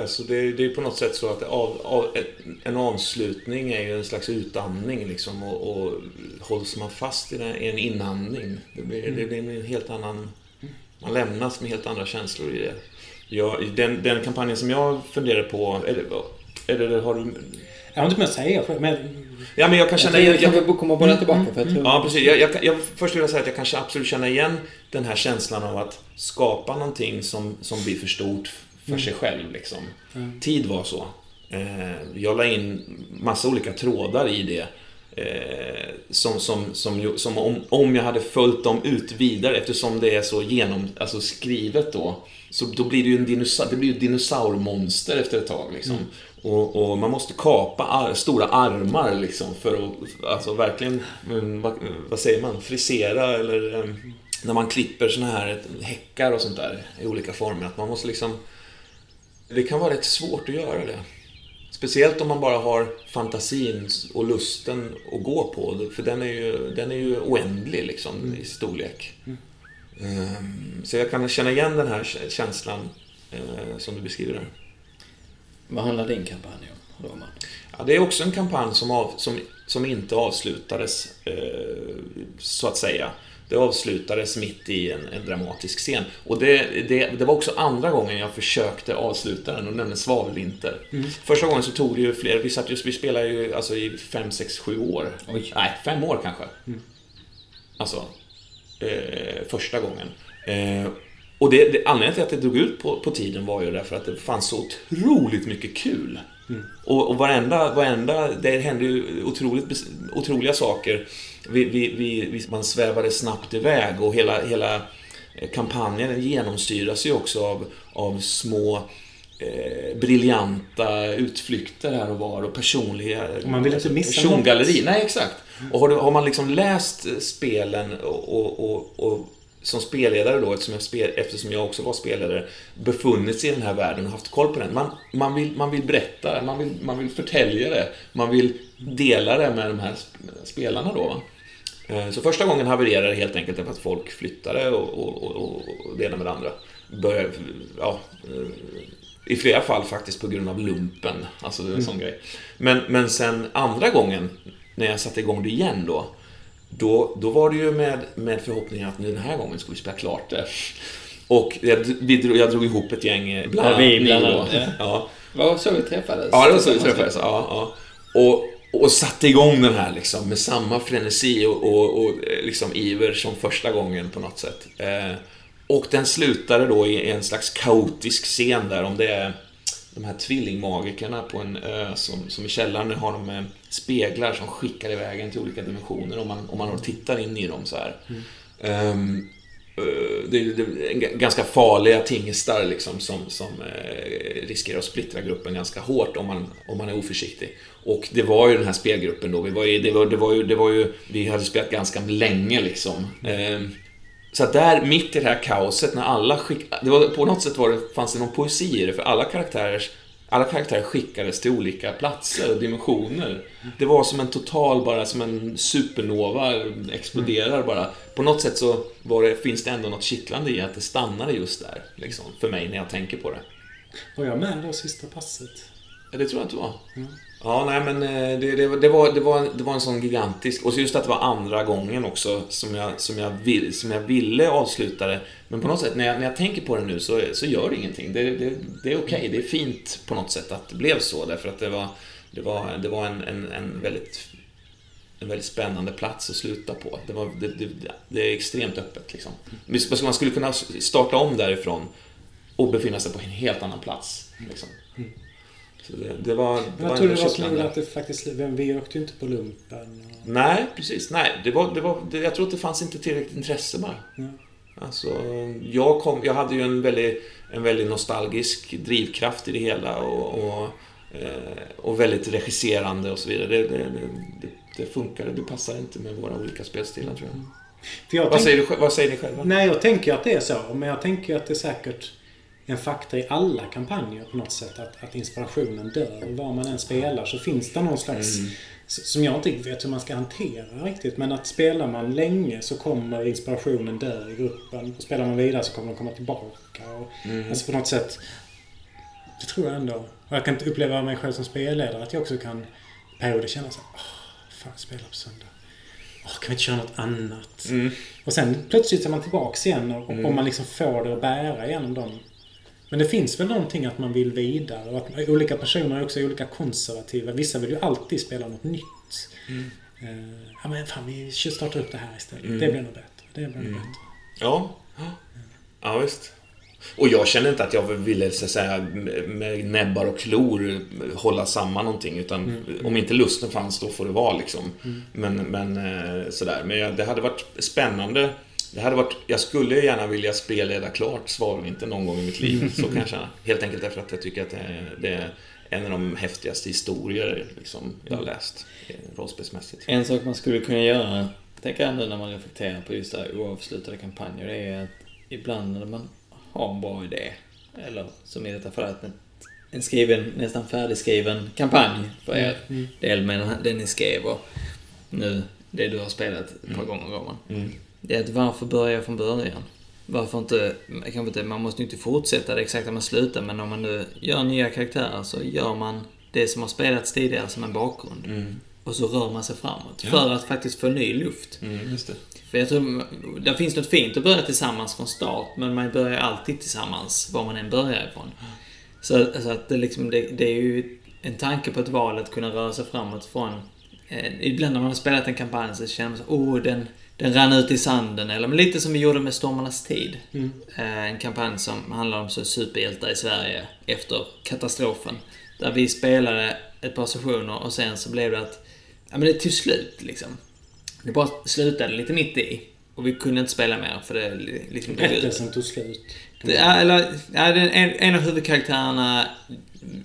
Alltså det, det är på något sätt så att av, av, en avslutning är ju en slags utandning liksom och, och hålls man fast i, den, en inandning, det blir, det blir en helt annan... Man lämnas med helt andra känslor i det. Jag, den, den kampanjen som jag funderar på, eller, eller har du... Jag har inte med att säga men Ja men jag kan Jag känna jag kan Jag, väl komma båda tillbaka för jag tror... Ja, precis. Jag, jag, jag, först vill jag säga att jag kanske absolut känner igen den här känslan av att skapa någonting som, som blir för stort för sig själv. Liksom. Tid var så. Eh, jag la in massa olika trådar i det. eh, som, som, som, som om, om jag hade följt dem ut vidare eftersom det är så genom, alltså skrivet då. Så då blir det ju en dinosaur, det blir ett dinosaurmonster efter ett tag liksom. Och, och man måste kapa ar, stora armar liksom för att alltså verkligen, mm, vad, vad säger man, frisera eller eh, när man klipper såna här häckar och sånt där i olika former. Att man måste liksom det kan vara rätt svårt att göra det. Speciellt om man bara har fantasin och lusten att gå på. För den är ju, den är ju oändlig liksom i storlek. Mm. Ehm, Så jag kan känna igen den här kä- känslan eh, som du beskriver där. Vad handlar din kampanj om, Roman? Ja, det är också en kampanj som, av, som, som inte avslutades, eh, så att säga. Det avslutades mitt i en, en dramatisk scen. Och det, det, det var också andra gången jag försökte avsluta den, och nämligen Svavelvinter. Första gången så tog det ju fler, vi, satt just, vi spelade ju alltså i 5, 6, 7 år. Oj. Nej, fem år kanske. Alltså, eh, första gången. Eh, och det, det, anledningen till att det drog ut på, på tiden var ju därför att det fanns så otroligt mycket kul. Och, och varenda, varenda, det hände ju otroligt, otroliga saker. Vi, vi, vi, vi, man svävade snabbt iväg och hela, hela eh, kampanjen genomsyras ju också av, av små eh, briljanta utflykter här och var och personliga Och man vill inte missa persongalleri. något. Nej, exakt. Och har, du, har man liksom läst spelen och, och, och, som spelledare då, eftersom jag, spel, eftersom jag också var spelledare, befunnit sig i den här världen och haft koll på den. Man, man, vill, man vill berätta, man vill, man vill förtälja det, man vill dela det med de här sp- spelarna då. va. Eh, Så första gången havererade det helt enkelt därför att folk flyttade och, och, och, och och det ena med det andra. Började, ja, eh, I flera fall faktiskt på grund av lumpen. Alltså det är en sån grej. Men, men sen andra gången, när jag satte igång det igen då. Då, då var det ju med, med förhoppningen att nu den här gången ska vi spela klart det. Och jag, vi drog, jag drog ihop ett gäng, eh, bland Ja, vi bland annat, ja. Ja. Vad så vi träffades? Ja, det var så vi träffades. Ja, ja. Och, och satte igång den här liksom med samma frenesi och, och, och eh, liksom iver som första gången på något sätt. Eh, och den slutade då i en slags kaotisk scen där om det är de här tvillingmagikerna på en ö som, som i källaren har de eh, speglar som skickar iväg en till olika dimensioner om man, om man tittar in i dem så här. Ehm, eh, det är det ganska farliga tingestar liksom som, som eh, riskerar att splittra gruppen ganska hårt om man, om man är oförsiktig. Och det var ju den här spelgruppen då. Vi, var ju, det var, det var ju, det var ju, vi hade spelat ganska länge liksom. Ehm, så att där, mitt i det här kaoset, när alla skick... Det var, på något sätt var det, fanns det någon poesi i det, för alla karaktärer, alla karaktärer skickades till olika platser och dimensioner. Det var som en total, bara som en supernova, exploderar bara. På något sätt så var det, finns det ändå något kittlande i att det stannade just där, liksom, för mig när jag tänker på det. Var jag med då sista passet? Ja, det tror jag inte var. Ja, nej men eh, det, det, det, var, det, var, det var en sån gigantisk... Och så just att det var andra gången också som jag, som jag, vill, som jag ville avsluta det. Men på något sätt, när jag, när jag tänker på det nu så, så gör det ingenting. Det, det, det är okej, det är fint på något sätt att det blev så. Därför att det var, det var, det var en, en, en väldigt en väldigt spännande plats att sluta på. Det, var, det, det, det är extremt öppet liksom. Man skulle kunna starta om därifrån och befinna sig på en helt annan plats. Liksom. Det, det var, det Men var jag tror det var så att det faktiskt... Vi åkte ju inte på lumpen. Och, Nej, precis. Nej, det var, det var, det, jag tror att det fanns inte tillräckligt intresse bara. ja. Alltså, jag, kom, jag hade ju en väldigt, en väldigt nostalgisk drivkraft i det hela och, och, eh, och väldigt regisserande och så vidare. Det, det, det, det funkar, det passar inte med våra olika spelstilar tror jag. För jag Vad, tänk- säger du, vad säger ni själva? Nej, jag tänker att det är så. Men jag tänker att det är säkert en faktor i alla kampanjer på något sätt. Att, att inspirationen dör. Var man än spelar så finns det någon slags... Mm. Som jag inte vet hur man ska hantera riktigt. Men att spelar man länge så kommer inspirationen dö i gruppen. Och spelar man vidare så kommer den komma tillbaka. Och, Mm. Alltså på något sätt... Det tror jag ändå. Och jag kan inte uppleva mig själv som spelledare att jag också kan perioder känna så här, Åh, fan spela på söndag. Åh, kan vi inte köra något annat? Mm. Och sen plötsligt är man tillbaks igen och, Mm. och man liksom får det att bära igenom dem. Men det finns väl någonting att man vill vidare och att olika personer är också olika konservativa. Vissa vill ju alltid spela något nytt. Mm. Eh, ja men fan vi startar upp det här istället. Mm. Det blir nog bättre. Det blir nog Mm. bättre. Ja. ja, visst. Och jag kände inte att jag ville så att säga, med näbbar och klor hålla samman någonting. Utan Mm. om inte lusten fanns, då får det vara liksom. Men, men eh, sådär. Men det hade varit spännande. Det hade varit, jag skulle gärna vilja spelleda klart Svalvinter någon gång i mitt liv. Så kan jag känna. Helt enkelt därför att jag tycker att det är, det är en av de häftigaste historier liksom, jag har läst. eh, Rollspelsmässigt. En sak man skulle kunna göra, tänker jag nu när man reflekterar på just det här oavslutade kampanjer, det är att ibland när man har en bra idé, eller som i detta fallet en, en skriven, nästan färdigskriven kampanj för er del med den, ni skrev och nu det du har spelat ett par gånger Roman. Mm. Det är att varför börja från början? Varför inte, kanske inte, man måste ju inte fortsätta det exakt där man slutar, men om man nu gör nya karaktärer så gör man det som har spelats tidigare som en bakgrund. Mm. Och så rör man sig framåt. Ja. För att faktiskt få ny luft. Mm. För jag tror, det finns något fint att börja tillsammans från start, men man börjar alltid tillsammans, var man än börjar ifrån. Så, så att det, liksom, det, det är ju en tanke på ett val att kunna röra sig framåt från... Eh, ibland när man har spelat en kampanj så känner man så oh, den, den rann ut i sanden. Eller men lite som vi gjorde med Stormarnas tid. Mm. Eh, en kampanj som handlar om så superhjältar i Sverige efter katastrofen. Där vi spelade ett par sessioner och sen så blev det att... Ja men det tog slut liksom. Det bara slutade lite mitt i. Och vi kunde inte spela mer för det liksom... Berättelsen tog slut. Ja, eller, ja, en, en av huvudkaraktärerna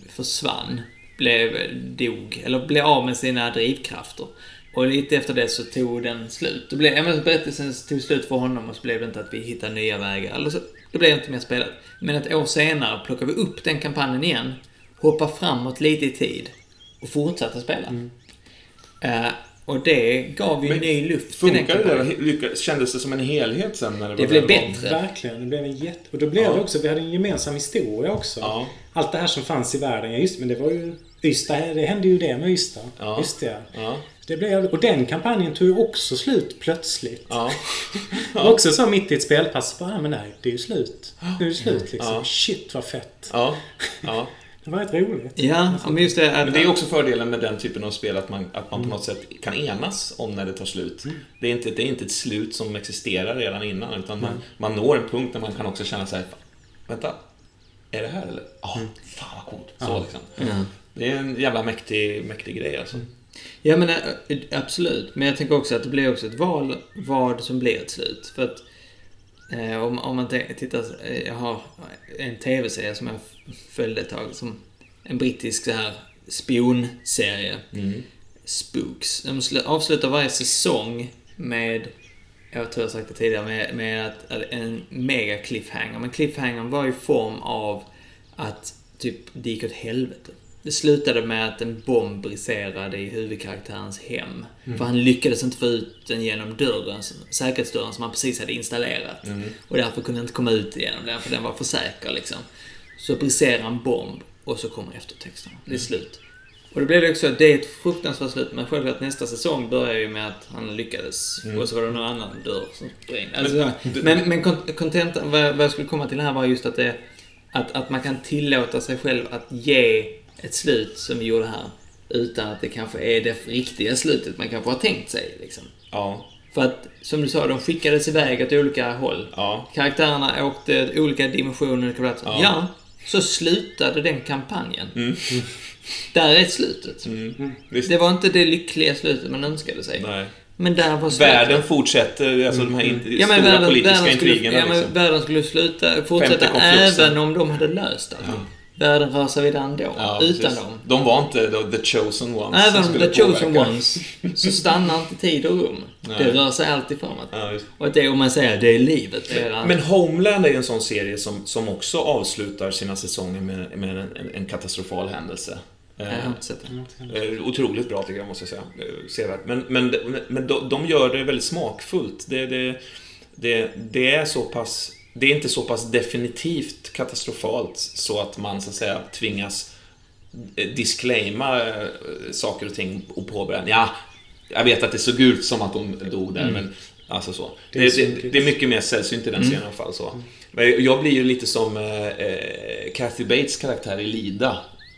försvann. Blev, dog, eller blev av med sina drivkrafter. Och lite efter det så tog den slut. Då blev, ja, men berättelsen tog slut för honom och så blev det inte att vi hittade nya vägar. Eller så, det blev inte mer spelat. Men ett år senare plockade vi upp den kampanjen igen, hoppade framåt lite i tid och fortsatte spela. Eh, och det gav ju Men ny luft Funkar det. Lyckades- Kändes det som en helhet sen? När det, Det var blev bättre. Verkligen. Det blev en jätte... Och då blev Ja. det också... Vi hade en gemensam historia också. Ja. Allt det här som fanns i världen. Ja, just men det var ju... Ystad, det hände ju det med Ystad. Ja. Just det. Ja. det blev, och den kampanjen tog ju också slut plötsligt. Ja. *laughs* Var också så mitt i ett spelpass. Bara, "Ah, men nej, det är ju slut. Nu är det slut liksom. Ja. Shit vad fett. Ja. ja. *laughs* Det var rätt roligt. Ja, men just det att... Men det är också fördelen med den typen av spel, att man, att man på något sätt kan enas om när det tar slut. Det, är inte, det är inte ett slut som existerar redan innan, utan man, man når en punkt där man kan också känna så här, vänta, är det här eller? Ja, fan vad coolt. Så liksom. Ja. Det är en jävla mäktig, mäktig grej alltså. Ja men eh, absolut. Men jag tänker också att det blir också ett val vad som blir ett slut. För att eh, om, om man tittar, eh, jag har en tv-serie som jag följde ett tag som en brittisk så här spionserie. Mm. Spooks. De slu- avslutar varje säsong med, jag tror jag sagt det tidigare, med, med att, att en mega cliffhanger. Men cliffhangern var i form av att typ det gick åt helvete. Det slutade med att en bomb briserade i huvudkaraktärens hem. För han lyckades inte få ut den genom dörren, säkerhetsdörren som han precis hade installerat. Och därför kunde han inte komma ut igenom den, för den var för säker liksom. Så briserar en bomb och så kommer eftertexterna. Det är slut. Och då blev det också, det är ett fruktansvärt slut, men självklart nästa säsong börjar ju med att han lyckades. Och så var det någon annan dörr som sprängde. Alltså, Men- men, men kon- kontentan, vad, vad jag skulle komma till här var just att det, att, att man kan tillåta sig själv att ge ett slut som vi gjorde här. Utan att det kanske är det riktiga slutet man kanske har tänkt sig. Liksom. Ja. För att, som du sa, de skickades iväg åt olika håll. Ja. Karaktärerna åkte till olika dimensioner, olika platser. Ja. Ja. så slutade den kampanjen. Mm. *laughs* Där är slutet. Mm. Visst. Det var inte det lyckliga slutet man önskade sig. Nej. Men där var slutet. Världen fortsätter, alltså de här in, ja, men stora världen, politiska världen skulle, intrigerna. ja, men liksom. världen skulle sluta, fortsätta även om de hade löst allt. Världen rör sig vidare ändå, Ja, utan precis. dem. De var inte the, the chosen ones Även the chosen påverka. ones, så stannar inte tid och rum. Nej. Det rör sig alltid framåt. Ja. Och det, om man säger det är livet. Det är Men Homeland är ju en sån serie som, som också avslutar sina säsonger med, med en, en, en katastrofal händelse. Eh, jag har inte sett det. Eh, Otroligt bra tycker jag, måste jag säga. Eh, Sevärt. Men, men, men de, de gör det väldigt smakfullt. Det, det, det, det är så pass... Det är inte så pass definitivt katastrofalt så att man så att säga tvingas eh, disclaima eh, saker och ting och påbörja. Ja, jag vet att det såg ut som att hon dog där, men alltså så. Det är det, det är mycket mer sällsynt i den scenen i alla fall. Så. Men jag blir ju lite som eh, eh, Kathy Bates karaktär i Lida.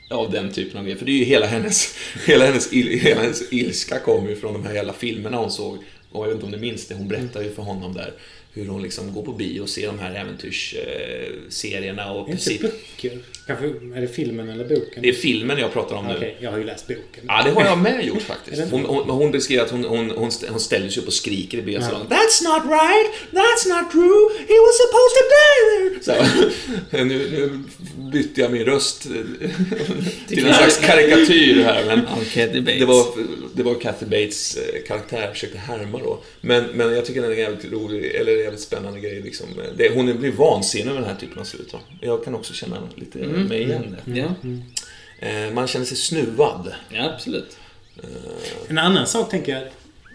Av den typen av grejer. För det är ju hela hennes, *laughs* hela hennes, il, hela hennes ilska kommer ju från de här jävla filmerna hon såg. Och jag vet inte om du minns det, hon berättar ju för honom där. Hur hon liksom går på bio och ser de här äventyrsserierna och Inte precis... böcker. Kanske, är det filmen eller boken? Det är filmen jag pratar om nu. Okej, jag har ju läst boken. Ja, det har jag med gjort *laughs* Är faktiskt. Hon, hon, hon beskriver att hon, hon, hon, st- hon ställer sig upp och skriker i biosalongen. That's not right! That's not true! He was supposed to die there! Så, *laughs* nu, nu bytte jag min röst till en slags karikatyr här. Men *laughs* Av Kathy Bates. det var, det var Kathy Bates eh, karaktär jag försökte härma då. Men, men jag tycker den är jävligt rolig, eller jävligt spännande grej. Liksom. Det, hon blir vansinnig över den här typen av slut. Va? Jag kan också känna lite Mm. mig igen det. Ja, Eh, Man känner sig snuvad. ja, absolut. En annan sak tänker jag.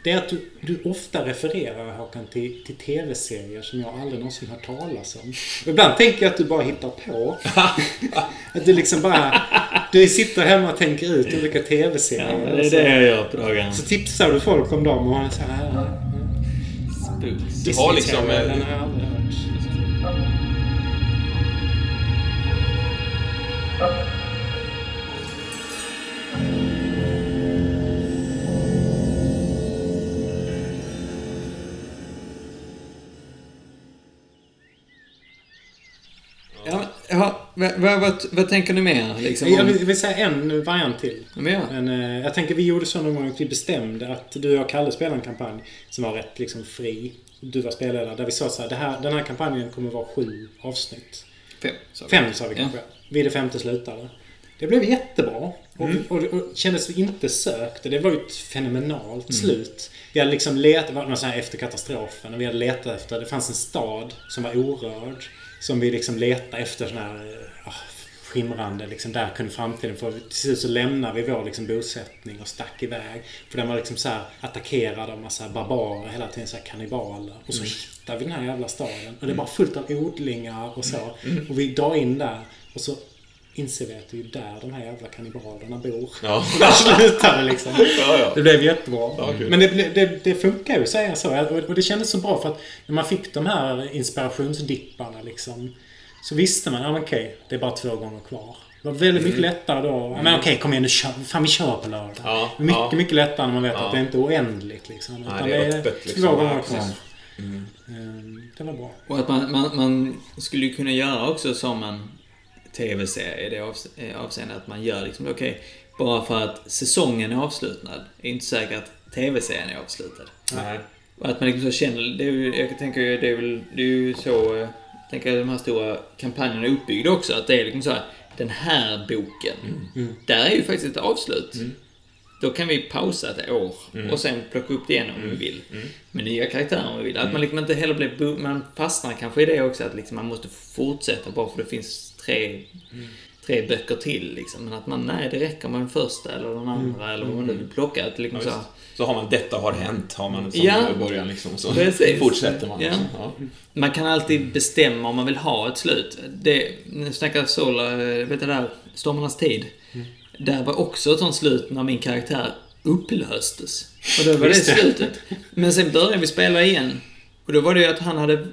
Det är att du, du ofta refererar Håkan till, till TV-serier som jag aldrig någonsin hört talas om. Och ibland tänker jag att du bara hittar på. *laughs* att du liksom bara... Du sitter hemma och tänker ut olika TV-serier. Ja, det är så, det jag gör på dagarna. så tipsar du folk om dem och så här... "Ah, ah, Spooks. Du har liksom... Eh, Den har jag aldrig hört. Ja, vad, vad, tänker ni mer? Liksom, Jag vill, vill säga en variant till. Ja. Men, eh, jag tänker vi gjorde så någon gång att vi bestämde att du och Kalle spelade en kampanj som var rätt liksom fri. Du var spelledare. Där vi sa så här, här, den här kampanjen kommer vara sju avsnitt. Fem, sa vi. Fem sa vi Ja. kanske. Vid det femte slutade. Det blev jättebra. Och, och, och kändes inte sökt. Det var ju ett fenomenalt slut. Vi hade liksom letat, var här efter katastrofen. Och vi hade letat efter, det fanns en stad som var orörd. Som vi liksom letade efter sån här ah, skimrande, liksom där kunde framtiden få... Till slut så lämnade vi vår liksom bosättning och stack iväg. För den var liksom så här attackerad av massa barbarer hela tiden, så här kannibaler. Och så hittade vi den här jävla staden. Och det är bara fullt av odlingar och så. Och vi drar in där och så inser vi att det är där de här jävla kannibalerna bor. Ja. *laughs* Där slutar det liksom. Ja, ja. Det blev jättebra. Ja. Men det, det, det funkar ju att säga så. Och det kändes så bra för att när man fick de här inspirationsdipparna liksom. Så visste man, ja men okej, det är bara två gånger kvar. Det var väldigt mycket lättare då. Men okej, kom igen nu kör, fan vi kör på lördag. Ja, mycket, ja. mycket lättare när man vet Ja. att det inte är oändligt liksom. Nej, Utan det är det är öppet, två liksom. gånger Ja, kvar. Mm. Ehm, Det var bra. Och att man, man, man skulle ju kunna göra också som en TV-serie i det eh, avseendet att man gör liksom, okej, bara för att säsongen är avslutad, är inte säkert att TV-serien är avslutad. Nej. Och att man liksom så känner, det är ju, jag tänker ju, det är väl, det är ju så, eh, jag tänker att de här stora kampanjerna är uppbyggda också, att det är liksom så här, den här boken, Mm. där är ju faktiskt ett avslut. Mm. Då kan vi pausa ett år Mm. och sen plocka upp det igen om vi vill. Mm. Med nya karaktärer om vi vill. Att man liksom inte heller blir... Man fastnar kanske i det också, att liksom man måste fortsätta bara för det finns tre, tre böcker till. Liksom. Men att man, nej, det räcker med den första eller den andra eller vad man nu vill plocka. Att liksom Ja, så, har man detta har hänt, har man som Ja. början liksom. Så Precis. fortsätter man. Ja. Liksom. Ja. Man kan alltid bestämma om man vill ha ett slut. Det, nu snackar Sola, eh, vet du där, Stormarnas tid. Där var också ett sånt slut när min karaktär upplöstes. Och då var det. slutet. Men sen började vi spela igen. Och då var det ju att han hade...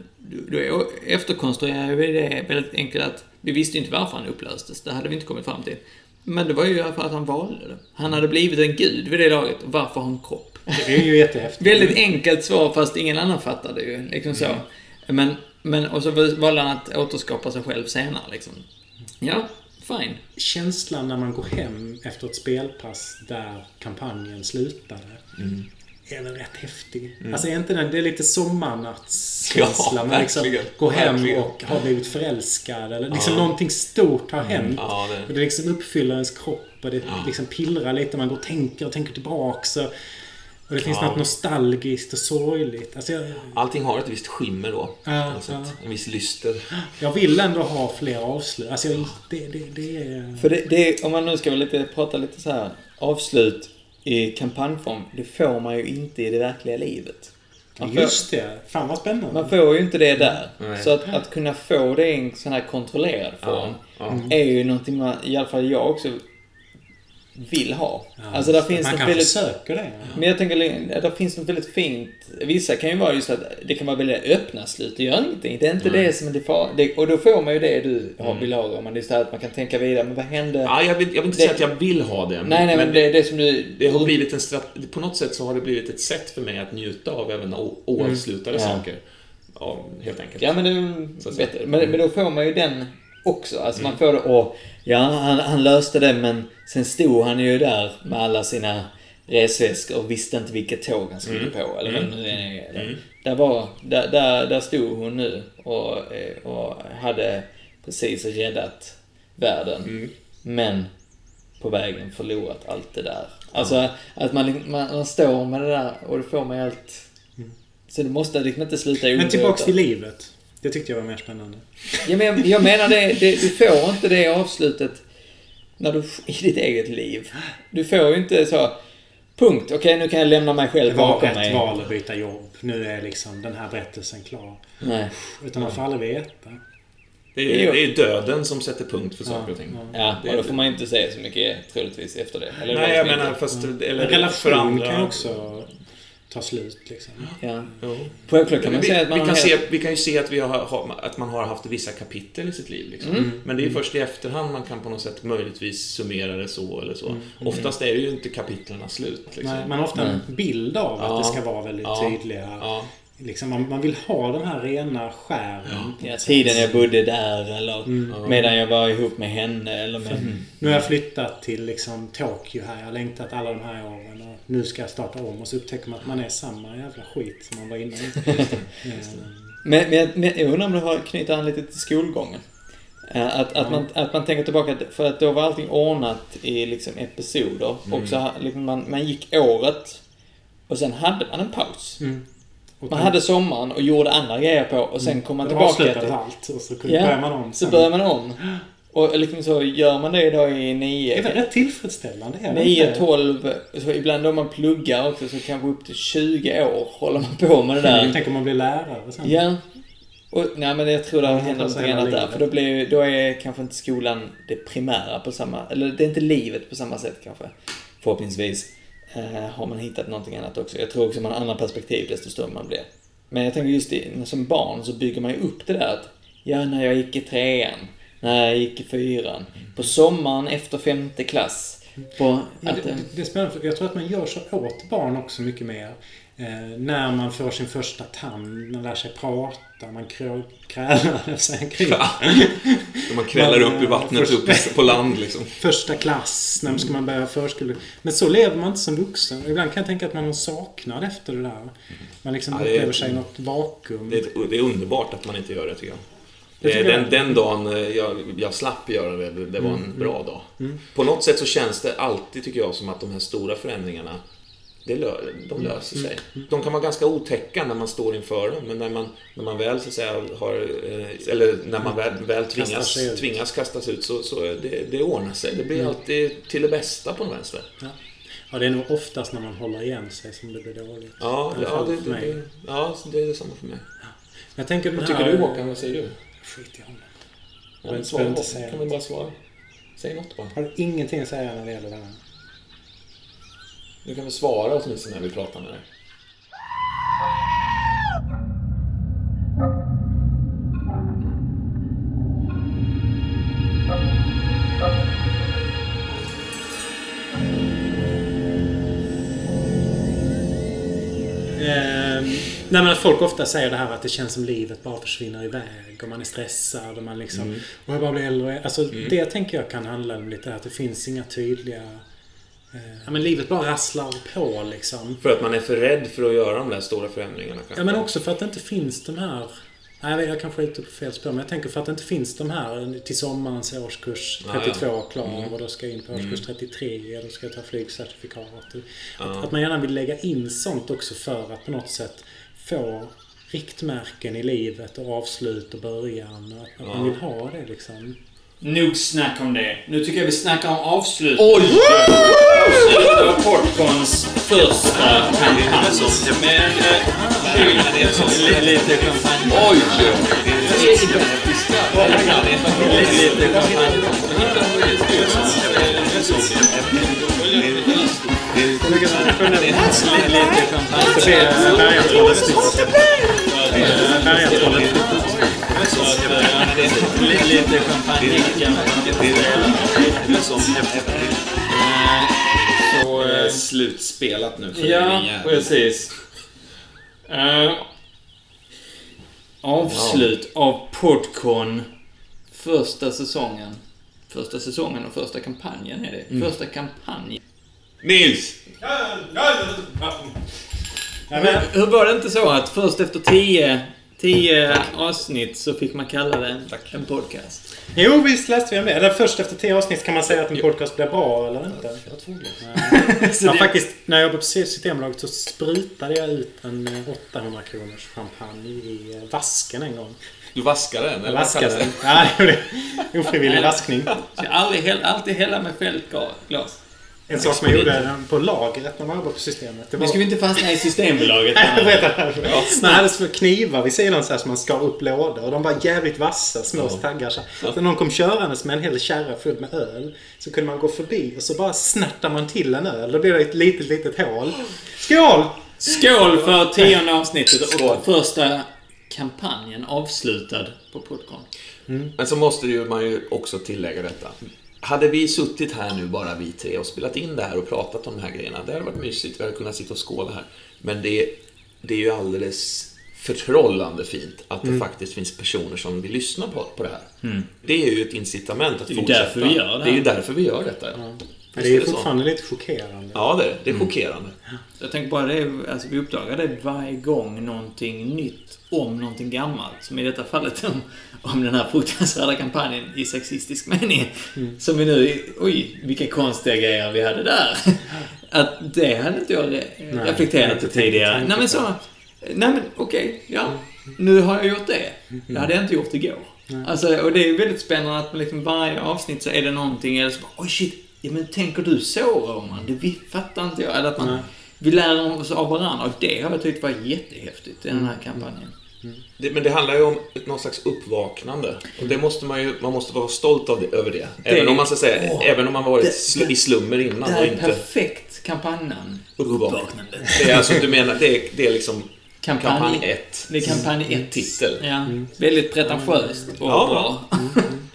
Då efterkonstruerade vi det väldigt enkelt att vi visste inte varför han upplöstes. Det hade vi inte kommit fram till. Men det var ju för att han valde det. Han hade blivit en gud vid det laget. Varför har han kropp? Det är ju jättehäftigt. Väldigt enkelt svar fast ingen annan fattade ju. Liksom så. Men, men, och så valde han att återskapa sig själv senare liksom. Ja, fine. Känslan när man går hem efter ett spelpass där kampanjen slutade. Mm. Är väl rätt häftig. Alltså är inte den, det är lite sommarnattskänsla. *laughs* Ja, man liksom går hem Verkligen. och har blivit förälskad. Eller liksom Ja. någonting stort har hänt. Ja, det- Och det liksom uppfyller ens kropp. Och det Ja. liksom pillrar lite. Man går och tänker och tänker tillbaks. Och, och det finns Ja. något nostalgiskt och sorgligt. Alltså jag, Allting har ett visst skimmer då. Ja, ja. En viss lyster. jag vill ändå ha fler avslut. Alltså jag, det, det, det är... För det, det, om man nu ska lite, prata lite så här avslut i kampanjform. Det får man ju inte i det verkliga livet. Man får, Just det. Fan vad spännande. man får ju inte det där. Nej. Så att, att kunna få det i en sån här kontrollerad form. Ja, ja. Är ju någonting man, i alla fall jag också vill ha. Ja, alltså där finns man något kan väldigt... försöka det. Men jag tänker, där finns något väldigt fint. Vissa kan ju vara just att det kan vara väldigt öppna slut. Det gör ingenting. Det är inte Nej. det som är det det, Och då får man ju det du har Mm. vill ha. Om man, det är så här att man kan tänka vidare. Men vad hände? Ja, jag, vill, jag vill inte Det- säga att jag vill ha det. nej, nej, men, det är det som du... det har blivit en strat- På något sätt så har det blivit ett sätt för mig att njuta av även o- oavslutade Mm. Ja. saker. av, helt enkelt. Ja, men det bättre. Men, men då får man ju den också. Alltså man får det, och ja, han, han löste det men sen stod han ju där med alla sina resväskor och visste inte vilket tåg han skulle på. Eller vad det nu är. Där, var, där, där, där stod hon nu och, eh, och hade precis räddat världen. Men på vägen förlorat allt det där. Alltså att man, man, man står med det där och det får man ju allt... Så det måste liksom inte sluta Men ogråta. tillbaks till livet. Det tyckte jag var mer spännande. Ja, men jag, jag menar det, det, du får inte det avslutet när du, i ditt eget liv. Du får ju inte så... Punkt. Okej, nu kan jag lämna mig Det själv var bakom rätt mig. val att byta jobb. Nu är liksom den här berättelsen klar. Nej. Utan man får aldrig veta. Det är, det är döden som sätter punkt för saker och ting. Ja, Det- och då får man inte säga så mycket troligtvis efter det. Eller Nej, jag menar fast... En Eller för relation andra... kan också ta slut liksom. Ja. Jo. Självklart kan man vi, säga att man vi, kan helt- se, vi kan ju se att, vi har, att man har haft vissa kapitel i sitt liv. Liksom. Mm. Men det är först i efterhand man kan på något sätt möjligtvis summera det så eller så. Mm. Oftast är ju inte kapitlen slut. Liksom. Nej, man har ofta en bild av att Ja. det ska vara väldigt Ja. tydliga. Ja. Liksom, man, man vill ha den här rena skären. Ja, sätt. tiden jag bodde där eller Mm. medan jag var ihop med henne eller med... Nu har jag flyttat till liksom Tokyo här. Jag har längtat alla de här åren. Nu ska jag starta om och så upptäcker man att man är samma jävla skit som man var innan. Eh, Men, men, men jag undrar om det har knyter an lite till skolgången. Eh, Att, att, man, att man tänker tillbaka, för att då var allting ordnat i liksom episoder. Och så liksom man, man gick året och sen hade man en paus. mm. Man hade sommaren och gjorde andra grejer på och sen kom man Då tillbaka till... allt och så kunde Ja, man om. Så sen. börjar man om. *gasps* Och liksom så gör man det då i Det är väl nio, rätt tillfredsställande? det nio inte? 12, så ibland om man pluggar också så kanske upp till 20 år håller man på med det där. Tänk om man blir lärare sen. Ja. Och, nej men jag tror det händer något annat där. För då, blir, då är kanske inte skolan det primära på samma... Eller det är inte livet på samma sätt kanske. Förhoppningsvis. Eh, har man hittat någonting annat också. Jag tror också man har andra perspektiv desto större man blir. Men jag tänker just i, som barn så bygger man ju upp det där att Ja, när jag gick i trean. När jag gick i fyran. På sommaren efter femte klass. På att, det, det, det är spännande, för jag tror att man gör så åt barn också mycket mer. Eh, när man får sin första tand, man lär sig prata, man *laughs* krälar, man krälar upp i vattnet, först- upp på land liksom. Första klass, när ska man börja förskola. Men så lever man inte som vuxen. Ibland kan jag tänka att man har saknad efter det där. Man liksom Ja, upplever sig i något vakuum. Det är, det är underbart att man inte gör det tycker jag. Den, jag. den dagen eh, jag, jag slapp göra det, det var en bra dag. Mm. På något sätt så känns det alltid, tycker jag, som att de här stora förändringarna det lö, de Mm. löser sig. De kan vara ganska otäcka när man står inför dem, men när man, när man väl så att säga har... eh, Eller när man väl, väl tvingas, tvingas kastas ut så, så det, det ordnar sig. Det blir Mm. alltid till det bästa på något vänster. Ja, det är nog oftast när man håller igen sig som det blir dåligt. Ja, ja, det, det, det, ja det är detsamma för mig. Jag tänker den Vad här... tycker du Håkan? Vad säger du? Skit i honom. Ja, behöver svara, inte säga kan man bara svara? Säg något bara. Har du ingenting att säga när det gäller det här? Du kan väl svara åtminstone när vi pratar med dig. Nej men att folk ofta säger det här att det känns som livet bara försvinner iväg och man är stressad och man liksom... Och jag bara blir äldre. Alltså det tänker jag kan handla om lite att det finns inga tydliga... Eh, ja men livet bara rasslar på liksom. För att man är för rädd för att göra de där stora förändringarna kanske. Ja men också för att det inte finns de här... Nej, jag kanske är ute på fel spår men jag tänker för att det inte finns de här till sommaren så är årskurs Ja, ja. 32 klar Mm. och då ska jag in på årskurs 33 och då ska jag ta flygcertifikat. Att, Ja. att man gärna vill lägga in sånt också för att på något sätt få riktmärken i livet och avslut och början. Att, att man Ja. vill ha det liksom. Nog snack om det. Nu tycker jag vi snackar om avslut. Oj! Portcons första kampanj. Men... eh, li- Lite champagne. Oj! Lite Lite champagne. Det blir Lite champagne kan Så... Slutspelat nu för Ja, precis. Eh, avslut av Podcon första säsongen. Första säsongen och första kampanjen är det. Första kampanjen. Nils! Ja, men, Hur var det inte så att först efter tio, tio avsnitt så fick man kalla det en, en podcast? jo, visst läste vi om det. Eller först efter tio avsnitt kan man säga att en podcast blir bra eller inte. Jag har två glas. Ja, *laughs* faktiskt, när jag jobbade på Systembolaget så sprutade jag ut en eh, 800 kronors champagne i eh, vasken en gång. Du vaskade den, eller vaskade den. Ja. Ofrivillig vaskning. Jag aldrig, alltid hälla med fältglas. En sak som jag gjorde på lagret när man jobbade på Systemet. Det Nu var... ska vi inte fastna i Systembolaget. *laughs* Det. Man hade så knivar vid sidan så här som man skar upp lådor. Och de var jävligt vassa, små Ja. taggar. Så när någon kom körandes med en hel kärra full med öl så kunde man gå förbi och så bara snärtar man till en öl. Då blir det ett litet, litet hål. Skål! Skål för tionde avsnittet och första kampanjen avslutad på Podcon. Men så måste ju man ju också tillägga detta. Hade vi suttit här nu, bara vi tre, och spelat in det här och pratat om de här grejerna, det hade varit mysigt. Vi hade kunnat sitta och skåla här. Men det, det är ju alldeles förtrollande fint att det faktiskt finns personer som vill lyssna på, på det här. Det är ju ett incitament att Det är ju fortsätta. därför vi gör det Det är ju därför vi gör detta. Ja. Men det är så? fortfarande lite chockerande. Ja, det är det. Är chockerande. Jag tänker bara det, alltså vi uppdagar det varje gång någonting nytt om någonting gammalt. Som i detta fallet om, om den här fruktansvärda kampanjen i sexistisk mening. Som vi nu, oj, vilka konstiga grejer vi hade där. *laughs* Att det hade inte jag har reflekterat inte tidigare. Nej men så, nej men okej, ja. Nu har jag gjort det. Det hade jag inte gjort igår. Alltså, och det är väldigt spännande att liksom varje avsnitt så är det någonting, eller så bara, oj shit, ja, men tänker du så Roman? Det fattar inte jag. Eller att man, Nej. vi lär oss av varandra och det har jag tyckt var jättehäftigt i den här kampanjen. Det, men det handlar ju om ett, någon slags uppvaknande. Och det måste man ju, man måste vara stolt av det, över det. Även om man ska säga, Åh, även om man varit det- sl, i slummer Det innan här och är inte perfekt kampanjnamn. uppvaknande. Det är alltså, du menar, det är, det är liksom Kampanj- kampanj 1. Det är kampanj 1. Titel. Ja, väldigt pretentiöst och Ja. bra.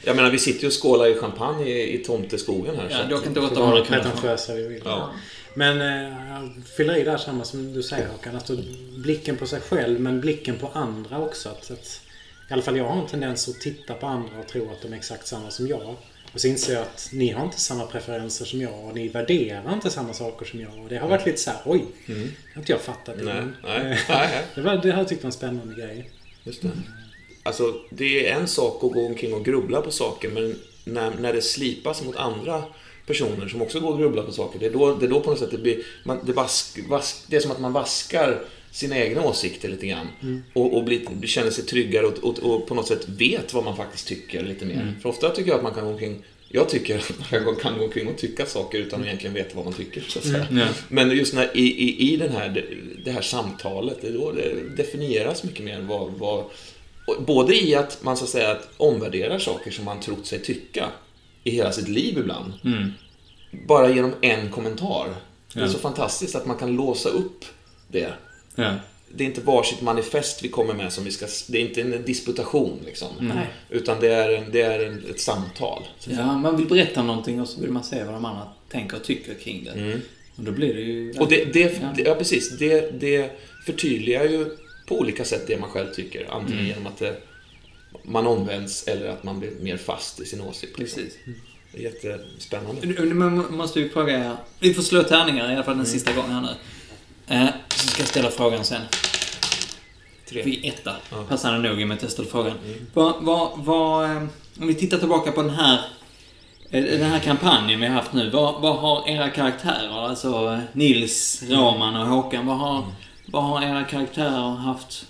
Jag menar, vi sitter ju och skålar i champagne i, i tomteskogen här. Ja, så att- dock inte Får 800 vara kronor. pretentiösa vi vill. Ja. Men eh, jag fyller i där samma som du säger Håkan. Alltså, blicken på sig själv men blicken på andra också. Att, att, I alla fall jag har en tendens att titta på andra och tro att de är exakt samma som jag. Och så inser jag att ni har inte samma preferenser som jag och ni värderar inte samma saker som jag. Och det har varit lite så här, oj, det har inte jag fattat innan. nej, Eh, nej, nej. *laughs* Det, var, det har jag tyckt var en spännande grej. Just det. Alltså, det är en sak att gå omkring och grubbla på saker, men när, när det slipas mot andra personer som också går och grubblar på saker, det är då, det är då på något sätt det blir... Man, det, vask, vask, det är som att man vaskar sina egna åsikter lite grann. Och, och blir, känner sig tryggare och, och, och på något sätt vet vad man faktiskt tycker lite mer. För ofta tycker jag att man kan gå omkring jag tycker att man kan gå omkring och tycka saker utan att egentligen veta vad man tycker. Så att säga. Ja. Men just när, i, i, i den här, det här samtalet, det då det definieras mycket mer vad, vad, Både i att man så att säga att omvärderar saker som man trott sig tycka i hela sitt liv ibland. Mm. Bara genom en kommentar. Det är Ja. så fantastiskt att man kan låsa upp det. Ja. Det är inte varsitt manifest vi kommer med som vi ska... Det är inte en disputation liksom. Nej. Utan det är, det är ett samtal. ja, man vill berätta någonting och så vill man se vad de andra tänker och tycker kring det. Mm. Och då blir det ju... Och det, det, Ja. det, ja, precis. Det, det förtydligar ju på olika sätt det man själv tycker. Antingen Mm. genom att det, man omvänds eller att man blir mer fast i sin åsikt. Precis. Det är jättespännande. Man måste vi fråga... Vi får slå tärningar i alla fall den sista gången här nu. Eh, så ska jag ställa frågan sen. Tre. Vi etta. Ja. Passande nog i och med att jag ställde frågan. Vad, vad, vad, eh, om vi tittar tillbaka på den här, eh, den här kampanjen vi har haft nu. Vad, vad har era karaktärer, alltså eh, Nils, Roman och Håkan, vad har, vad har era karaktärer haft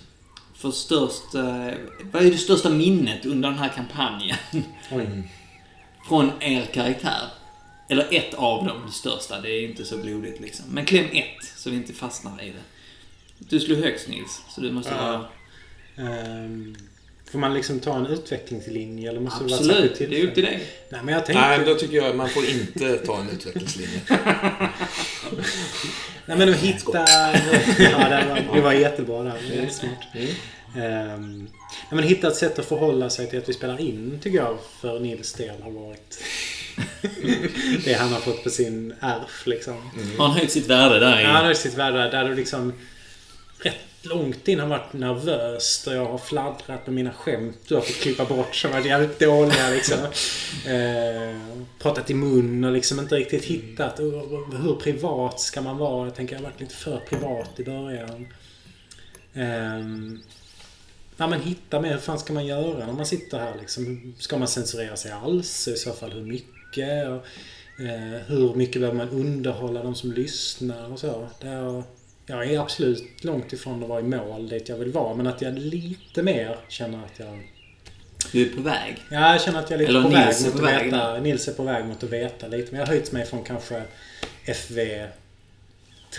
för störst... eh, Vad är det största minnet under den här kampanjen? *laughs* Oj. Från er karaktär? Eller ett av dem, det största. Det är inte så blodigt liksom. Men kläm ett, så vi inte fastnar i det. Du slog högst Nils, så du måste Ja. vara... Ehm, får man liksom ta en utvecklingslinje eller måste det vara Absolut, det är upp till dig. Nej, men jag tänkte... Nej, då tycker jag man får inte ta en utvecklingslinje. *laughs* Nej men att hitta... ja, det *laughs* var, det var jättebra där. Det är smart. Mm. Um, nej, men hitta ett sätt att förhålla sig till att vi spelar in tycker jag för Nils del har varit *laughs* det han har fått på sin ärf liksom. Har han höjt sitt värde där. Ja, han har sitt värde där. Där du liksom rätt långt in har varit nervös. Där jag har fladdrat med mina skämt. Du har fått klippa bort som varit jävligt dåliga liksom. *laughs* Eh, pratat i mun och liksom inte riktigt hittat. Hur privat ska man vara? Jag tänker jag har varit lite för privat i början. Eh, ja men hitta med hur fan ska man göra när man sitter här liksom? Ska man censurera sig alls? I så fall hur mycket? Och, eh, hur mycket behöver man underhålla de som lyssnar och så. Där, jag är absolut långt ifrån att vara i mål dit jag vill vara. Men att jag lite mer känner att jag... Du är på väg? Ja, jag känner att jag är lite Eller på Nils väg är mot på att väg veta. Nils är på väg mot att veta lite. Men jag har höjt mig från kanske FV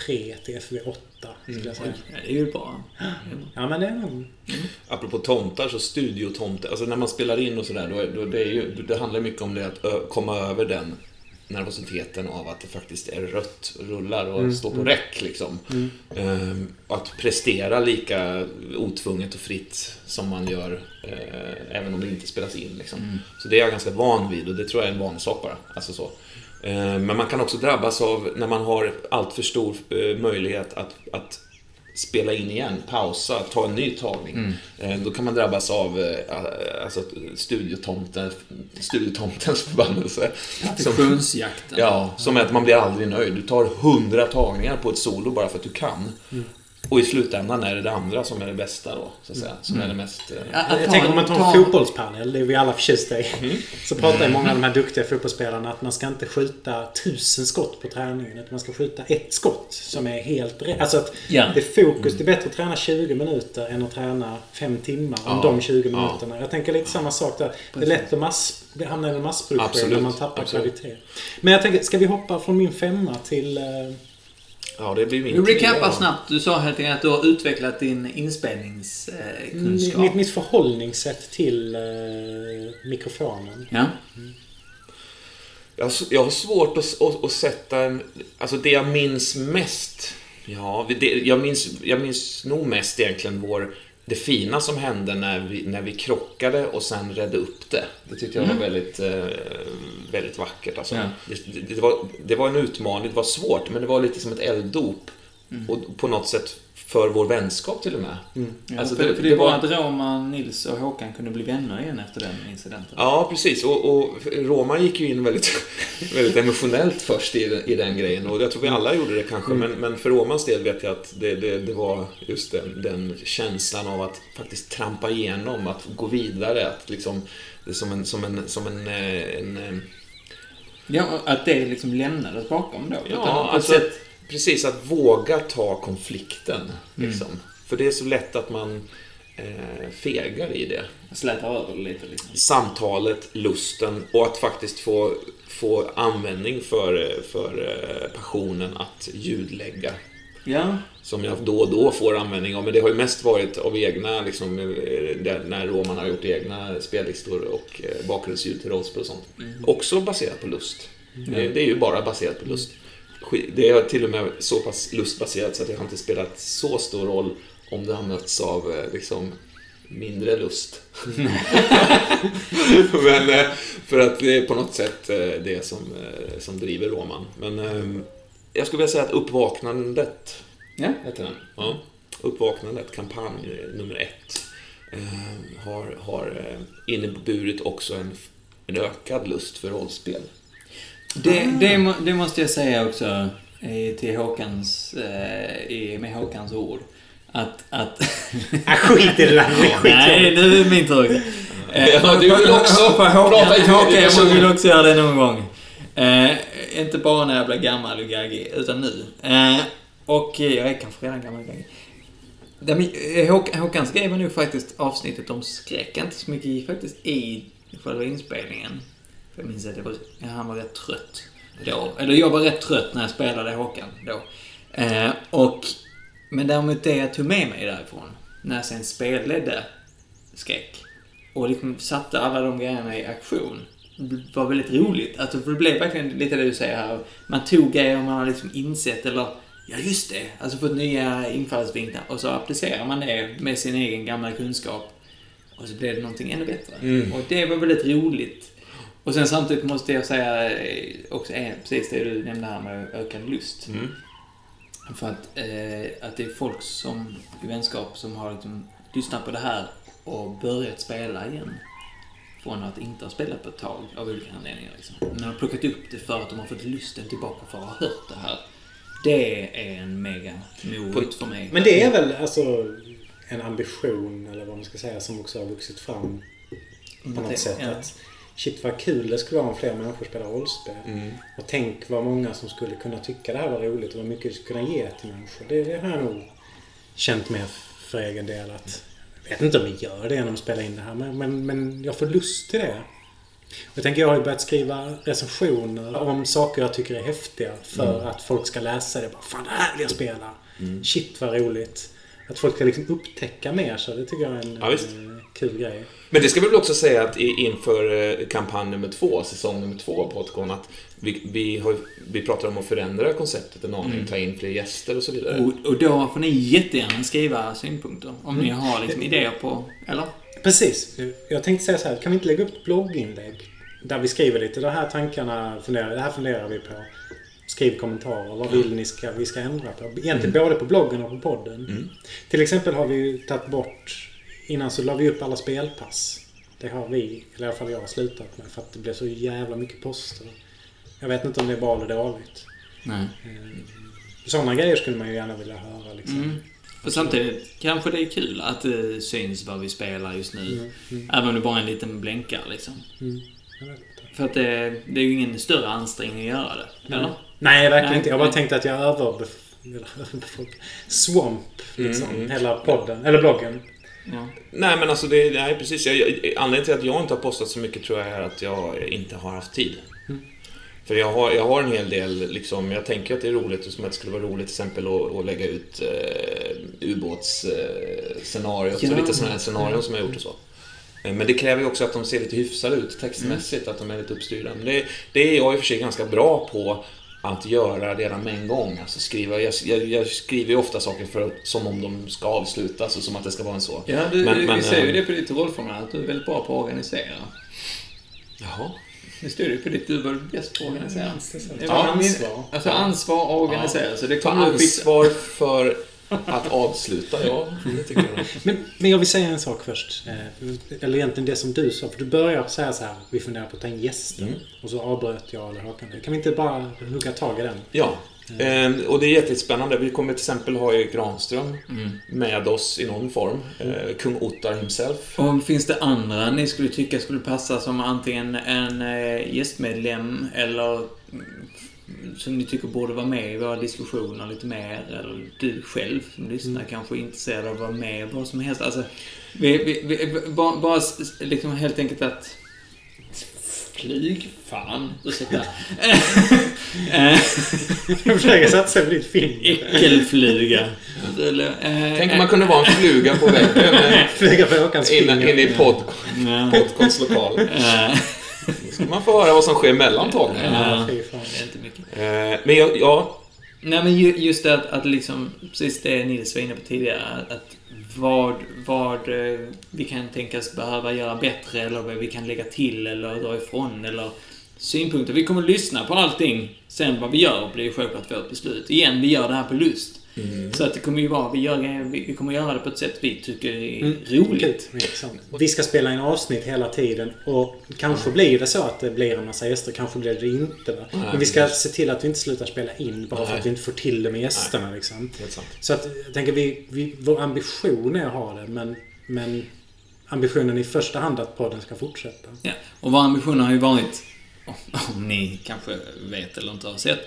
3 till FV 8. Skulle jag säga. Ja, det är ju bra. Ja, men det är nog... Apropå tomtar, så studiotomtar. Alltså när man spelar in och sådär, då, då det, är ju, det handlar mycket om det att ö, komma över den nervositeten av att det faktiskt är rött, rullar och Mm, står på mm. räck liksom. Mm. Ehm, att prestera lika otvunget och fritt som man gör eh, även om det inte spelas in. Liksom. Mm. Så det är jag ganska van vid och det tror jag är en vanlig sak bara. Alltså så. Ehm, men man kan också drabbas av när man har allt för stor eh, möjlighet att, att spela in igen, pausa, ta en ny tagning. Mm. Eh, Då kan man drabbas av eh, alltså, studiotomten, studiotomtens förbannelse. Som- Funktionsjakten. Ja, som är att man blir aldrig nöjd. Du tar hundra tagningar på ett solo bara för att du kan. Och i slutändan är det det andra som är det bästa då, så att säga. Som är det mest... eh, Ja, Jag ta tänker om man tar ta- en fotbollspanel, det är vi alla förtjusta i. Mm. Så pratar ju många av de här duktiga fotbollsspelarna att man ska inte skjuta tusen skott på träningen. Utan man ska skjuta ett skott som är helt rätt. Alltså att Ja. det är fokus. Det är bättre att träna 20 minuter än att träna 5 timmar om Ja. de 20 Ja. minuterna. Jag tänker lite samma sak där. Det är lätt att mass, hamna i en massproduktion när man tappar Absolut. kvalitet. Men jag tänker, ska vi hoppa från min femma till... Ja, det blir min då. snabbt. Du sa helt enkelt att du har utvecklat din inspelningskunskap. mitt, mitt förhållningssätt till eh, mikrofonen. Ja. Jag har, jag har svårt att, att, att sätta en... Alltså det jag minns mest... Ja, det, jag, minns, jag minns nog mest egentligen vår... Det fina som hände när vi, när vi krockade och sen redde upp det. Det tyckte jag var väldigt, eh, väldigt vackert. Alltså. Ja. Det, det, var, det var en utmaning, det var svårt, men det var lite som ett elddop. Och på något sätt för vår vänskap till och med. Ja, Alltså, det- för det, det var att Roman, Nils och Håkan kunde bli vänner igen efter den incidenten. Ja, precis. Och, och Roman gick ju in väldigt, *laughs* väldigt emotionellt först i, den- i den grejen. Och jag tror vi alla gjorde det kanske. Men, men för Romans del vet jag att det, det, det var just den, den känslan av att faktiskt trampa igenom, att gå vidare. Att liksom, det är som en, som en, som en, eh, en, eh, Ja, att det liksom lämnades bakom då. Utan Ja, ett alltså, sätt- precis. Att våga ta konflikten. Liksom. För det är så lätt att man eh, fegar i det. slätar över lite liksom. samtalet, lusten och att faktiskt få, få användning för, för eh, passionen att ljudlägga. Ja, Som jag då och då får användning av, men det har ju mest varit av egna, liksom, eh, när Roman har gjort egna spellistor och eh, bakgrundsljud till rollspel och sånt. Också baserat på lust. Det, det är ju bara baserat på lust. Det är till och med så pass lustbaserat så att det har inte spelat så stor roll om det har mötts av eh, liksom, mindre lust. *laughs* Men eh, för att det är på något sätt eh, det som, som driver Roman. Men jag skulle vilja säga att Uppvaknandet ja. heter den. Ja. Uppvaknandet, kampanj nummer ett, har, har inneburit också en, en ökad lust för rollspel. Det, det, må- det måste jag säga också eh, till Håkans, eh, i- med Håkans ord. Att... att *laughs* Ah, skit i det där. Det är skit Nej, nu är det min tur också. Ja, du vill också prata i Håkan, jag vill också göra det någon gång. Eh, inte bara när jag blir gammal och gaggig, utan nu. Eh, och eh, jag är kanske redan gammal och gaggig. Det Håkans grej var nog faktiskt avsnittet om skräck. Inte så mycket i, faktiskt i själva inspelningen. Jag minns att jag var, han var rätt trött då. Eller jag var rätt trött när jag spelade Håkan då. Eh, och, men däremot det jag tog med mig därifrån, när jag sen spelledde skräck och liksom satte alla de grejerna i aktion. Det var väldigt roligt. Alltså, för det blev verkligen lite det du säger här. Man tog grejer man har liksom insett eller Ja, just det. Alltså fått nya infallsvinklar och så applicerar man det med sin egen gamla kunskap. Och så blev det någonting ännu bättre. Mm. Och det var väldigt roligt. Och sen samtidigt måste jag säga eh, också eh, precis det du nämnde här med ökad lust. Mm. För att, eh, att det är folk som i vänskap som har liksom lyssnat på det här och börjat spela igen. Från att inte ha spelat på ett tag av olika anledningar. Liksom. Men har plockat upp det för att de har fått lusten tillbaka för att ha hört det här. Det är en mega morot för mig. Men det är väl alltså en ambition, eller vad man ska säga, som också har vuxit fram på något sätt. Att shit vad kul det skulle vara om fler människor spelar rollspel. Mm. Och tänk vad många som skulle kunna tycka det här var roligt och vad mycket det skulle kunna ge till människor. Det, det har jag nog känt med för egen del att... Jag vet inte om vi gör det genom att spela in det här, men, men, men jag får lust till det. Och jag tänker, jag har ju börjat skriva recensioner om saker jag tycker är häftiga för Mm. att folk ska läsa det. Bara, Fan, det här vill jag spela! Mm. Shit vad roligt! Att folk ska liksom upptäcka mer så det tycker jag är en Ja, kul grej. Men det ska vi väl också säga att i- inför eh, kampanj nummer två, säsong nummer två av Podcon, att vi, vi, har, vi pratar om att förändra konceptet en aning, Mm. ta in fler gäster och så vidare. Och, och då får ni jättegärna skriva synpunkter. Om ni har liksom idéer på... Eller? Precis. Jag tänkte säga så här, kan vi inte lägga upp ett blogginlägg? Där vi skriver lite, de här tankarna funderar, det här funderar vi på. Skriv kommentarer, vad vill ni ska, vi ska ändra på? Egentligen både på bloggen och på podden. Mm. Till exempel har vi tagit bort, innan så la vi upp alla spelpass. Det har vi, eller i alla fall jag, slutat med för att det blev så jävla mycket poster. Jag vet inte om det är bra eller dåligt. Nej. Sådana grejer skulle man ju gärna vilja höra liksom. Mm. Och samtidigt kanske det är kul att det syns vad vi spelar just nu. Mm, mm, Även om det bara är en liten blänkare liksom. mm. För att det, det är ju ingen större ansträngning att göra det. Eller? Nej, verkligen Nej. inte. Jag bara tänkte att jag över... *laughs* Swamp, liksom. Mm, mm. Hela podden. Eller bloggen. Ja. Nej, men alltså det, nej, precis. Jag, anledningen till att jag inte har postat så mycket tror jag är att jag inte har haft tid. Mm. För jag har, jag har en hel del, liksom, jag tänker att det är roligt, och som att det skulle vara roligt till exempel att, att lägga ut eh, ubåtsscenariot Ja. och lite sådana här scenarion som jag har gjort och så. Eh, Men det kräver ju också att de ser lite hyfsade ut textmässigt, att de är lite uppstyrda. Men det, det är jag i och för sig ganska bra på att göra redan med en gång. Alltså skriva, jag, jag, jag skriver ju ofta saker för, som om de ska avslutas och som att det ska vara en så. Ja, du, Men- vi men, ser ju eh, det på ditt rollformulär, att du är väldigt bra på att organisera. Jaha. Det står ju på ditt, du var bäst på att organisera. Min- ansvar. Alltså ansvar och organisera, så det kommer du ansvar för att avsluta, ja. Det tycker jag. Men, men jag vill säga en sak först. Eh, Eller egentligen det som du sa. För du börjar säga så här. Vi funderar på att ta in gäster. Mm. Och så avbröt jag eller Håkan. Kan vi inte bara hugga tag i den? Ja, Ehm, och det är jättespännande. Vi kommer till exempel ha Erik Granström Mm. med oss i någon form. Eh, Kung Ottar himself. Och finns det andra ni skulle tycka skulle passa som antingen en gästmedlem eller mm, som ni tycker borde vara med i våra diskussioner lite mer? Eller du själv som lyssnar kanske är intresserad av att vara med vad som helst. Alltså, vi, vi, vi, bara, bara liksom helt enkelt att Flyg? Fan, ursäkta. Jag försöker satsa på ditt film. Eh, Tänk om man kunde vara en fluga på väggen *laughs* Flyga på Håkans finger. inne i pod, Ja. Då ska man få höra vad som sker mellan tagningarna. Ja, det är inte mycket. Eh, Men jag, ja, Nej men ju- just det att, att liksom, precis det Nils var inne på tidigare, att vad, vad eh, vi kan tänkas behöva göra bättre eller vad vi kan lägga till eller dra ifrån eller synpunkter. Vi kommer lyssna på allting. Sen vad vi gör blir självklart vårt beslut. Igen, vi gör det här på lust. Så att det kommer ju vara, vi, gör, vi kommer göra det på ett sätt vi tycker är Mm. roligt. Vi ska spela in avsnitt hela tiden och kanske blir det så att det blir en massa gäster, kanske blir det inte. Va? Men vi ska se till att vi inte slutar spela in bara för att vi inte får till det med gästerna. Liksom. Så att jag tänker, vi, vi, vår ambition är att ha det, men, men ambitionen i första hand att podden ska fortsätta. Ja, och vår ambition har ju varit, om ni kanske vet eller inte har sett,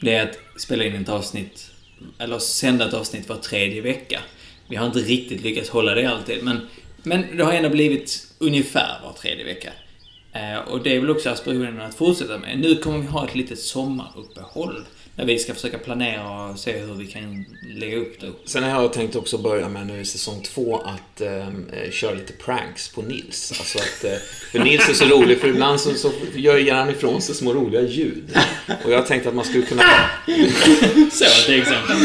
det är att spela in ett avsnitt, eller sända ett avsnitt var tredje vecka. Vi har inte riktigt lyckats hålla det alltid, men, men det har ändå blivit ungefär var tredje vecka. Eh, och det är väl också aspirationen att fortsätta med. Nu kommer vi ha ett litet sommaruppehåll. Vi ska försöka planera och se hur vi kan lägga upp det. Sen har jag tänkt också börja med nu i säsong två att ehm, eh, köra lite pranks på Nils. Alltså att, eh, för Nils är så rolig för ibland så, så gör han ifrån sig små roliga ljud. Och jag har tänkt att man skulle kunna... *laughs* Så, till exempel.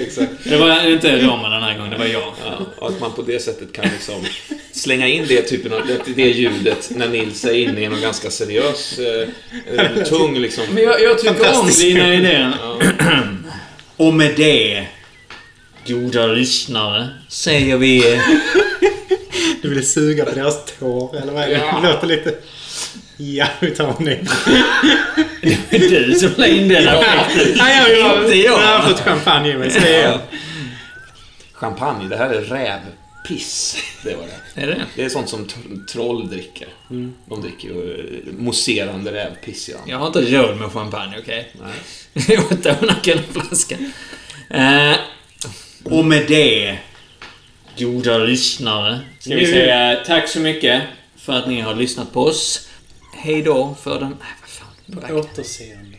Exakt. Det var inte Roman den här gången, det var jag. Ja, och att man på det sättet kan liksom slänga in det, typen av, det, det ljudet när Nils är inne i någon ganska seriös, eh, tung liksom... Men jag, jag tycker om Fantastiskt. Ja. *clears throat* Och med det, goda lyssnare, säger vi... *laughs* Du ville suga på deras tår, eller vad är det? Ja. Det låter lite... Ja, vi tar en ny. *laughs* Det är du som la in den här Nej, jag, jag, Inte jag. jag har fått champagne i mig, så det är... Champagne, det här är rävpiss. Det var det. Är det Det är sånt som troll dricker. De dricker ju eh, mousserande rävpiss, ja. Jag har inte råd med champagne, okej? Nej. 800 kronor flaskan. Eh, och med det, goda lyssnare, ska vi säga tack så mycket för att ni har lyssnat på oss. Hej då för den... Nej, vad fan. Återseende.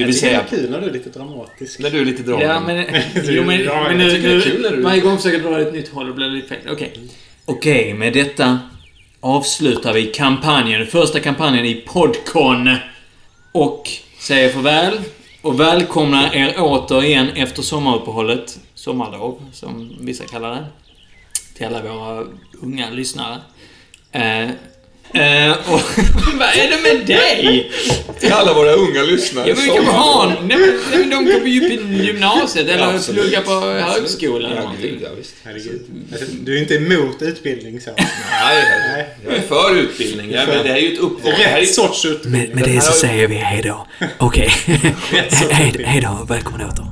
Jag vill säga, det är kul när du är lite dramatisk. när du är lite dragen. Ja, men... *laughs* Jo, men, Ja, men nu, det nu, kul när du- Varje gång försöker jag dra ett nytt håll och blir lite fel. Okej. Okej, med detta avslutar vi kampanjen. Första kampanjen i Podcon. Och säger farväl. Och välkomnar er återigen efter sommaruppehållet. Sommarlov, som vissa kallar det. Till alla våra unga lyssnare. Eh, eh, och *laughs* vad är det med dig? Till alla våra unga lyssnare. Ja, men vi kan väl ha. Nej, men, nej, men de kommer ju på gymnasiet eller Absolut. plugga på högskolan Ja, gud, ja, visst. Herregud. Du är inte emot utbildning så? Nej, Nej. jag är för utbildning. Ja, men det är ju ett är Rätt sorts utbildning. Med, med det så säger vi hej då. *laughs* Okej. Rätt sorts *laughs* hej, utbildning. hej då. Välkommen åter.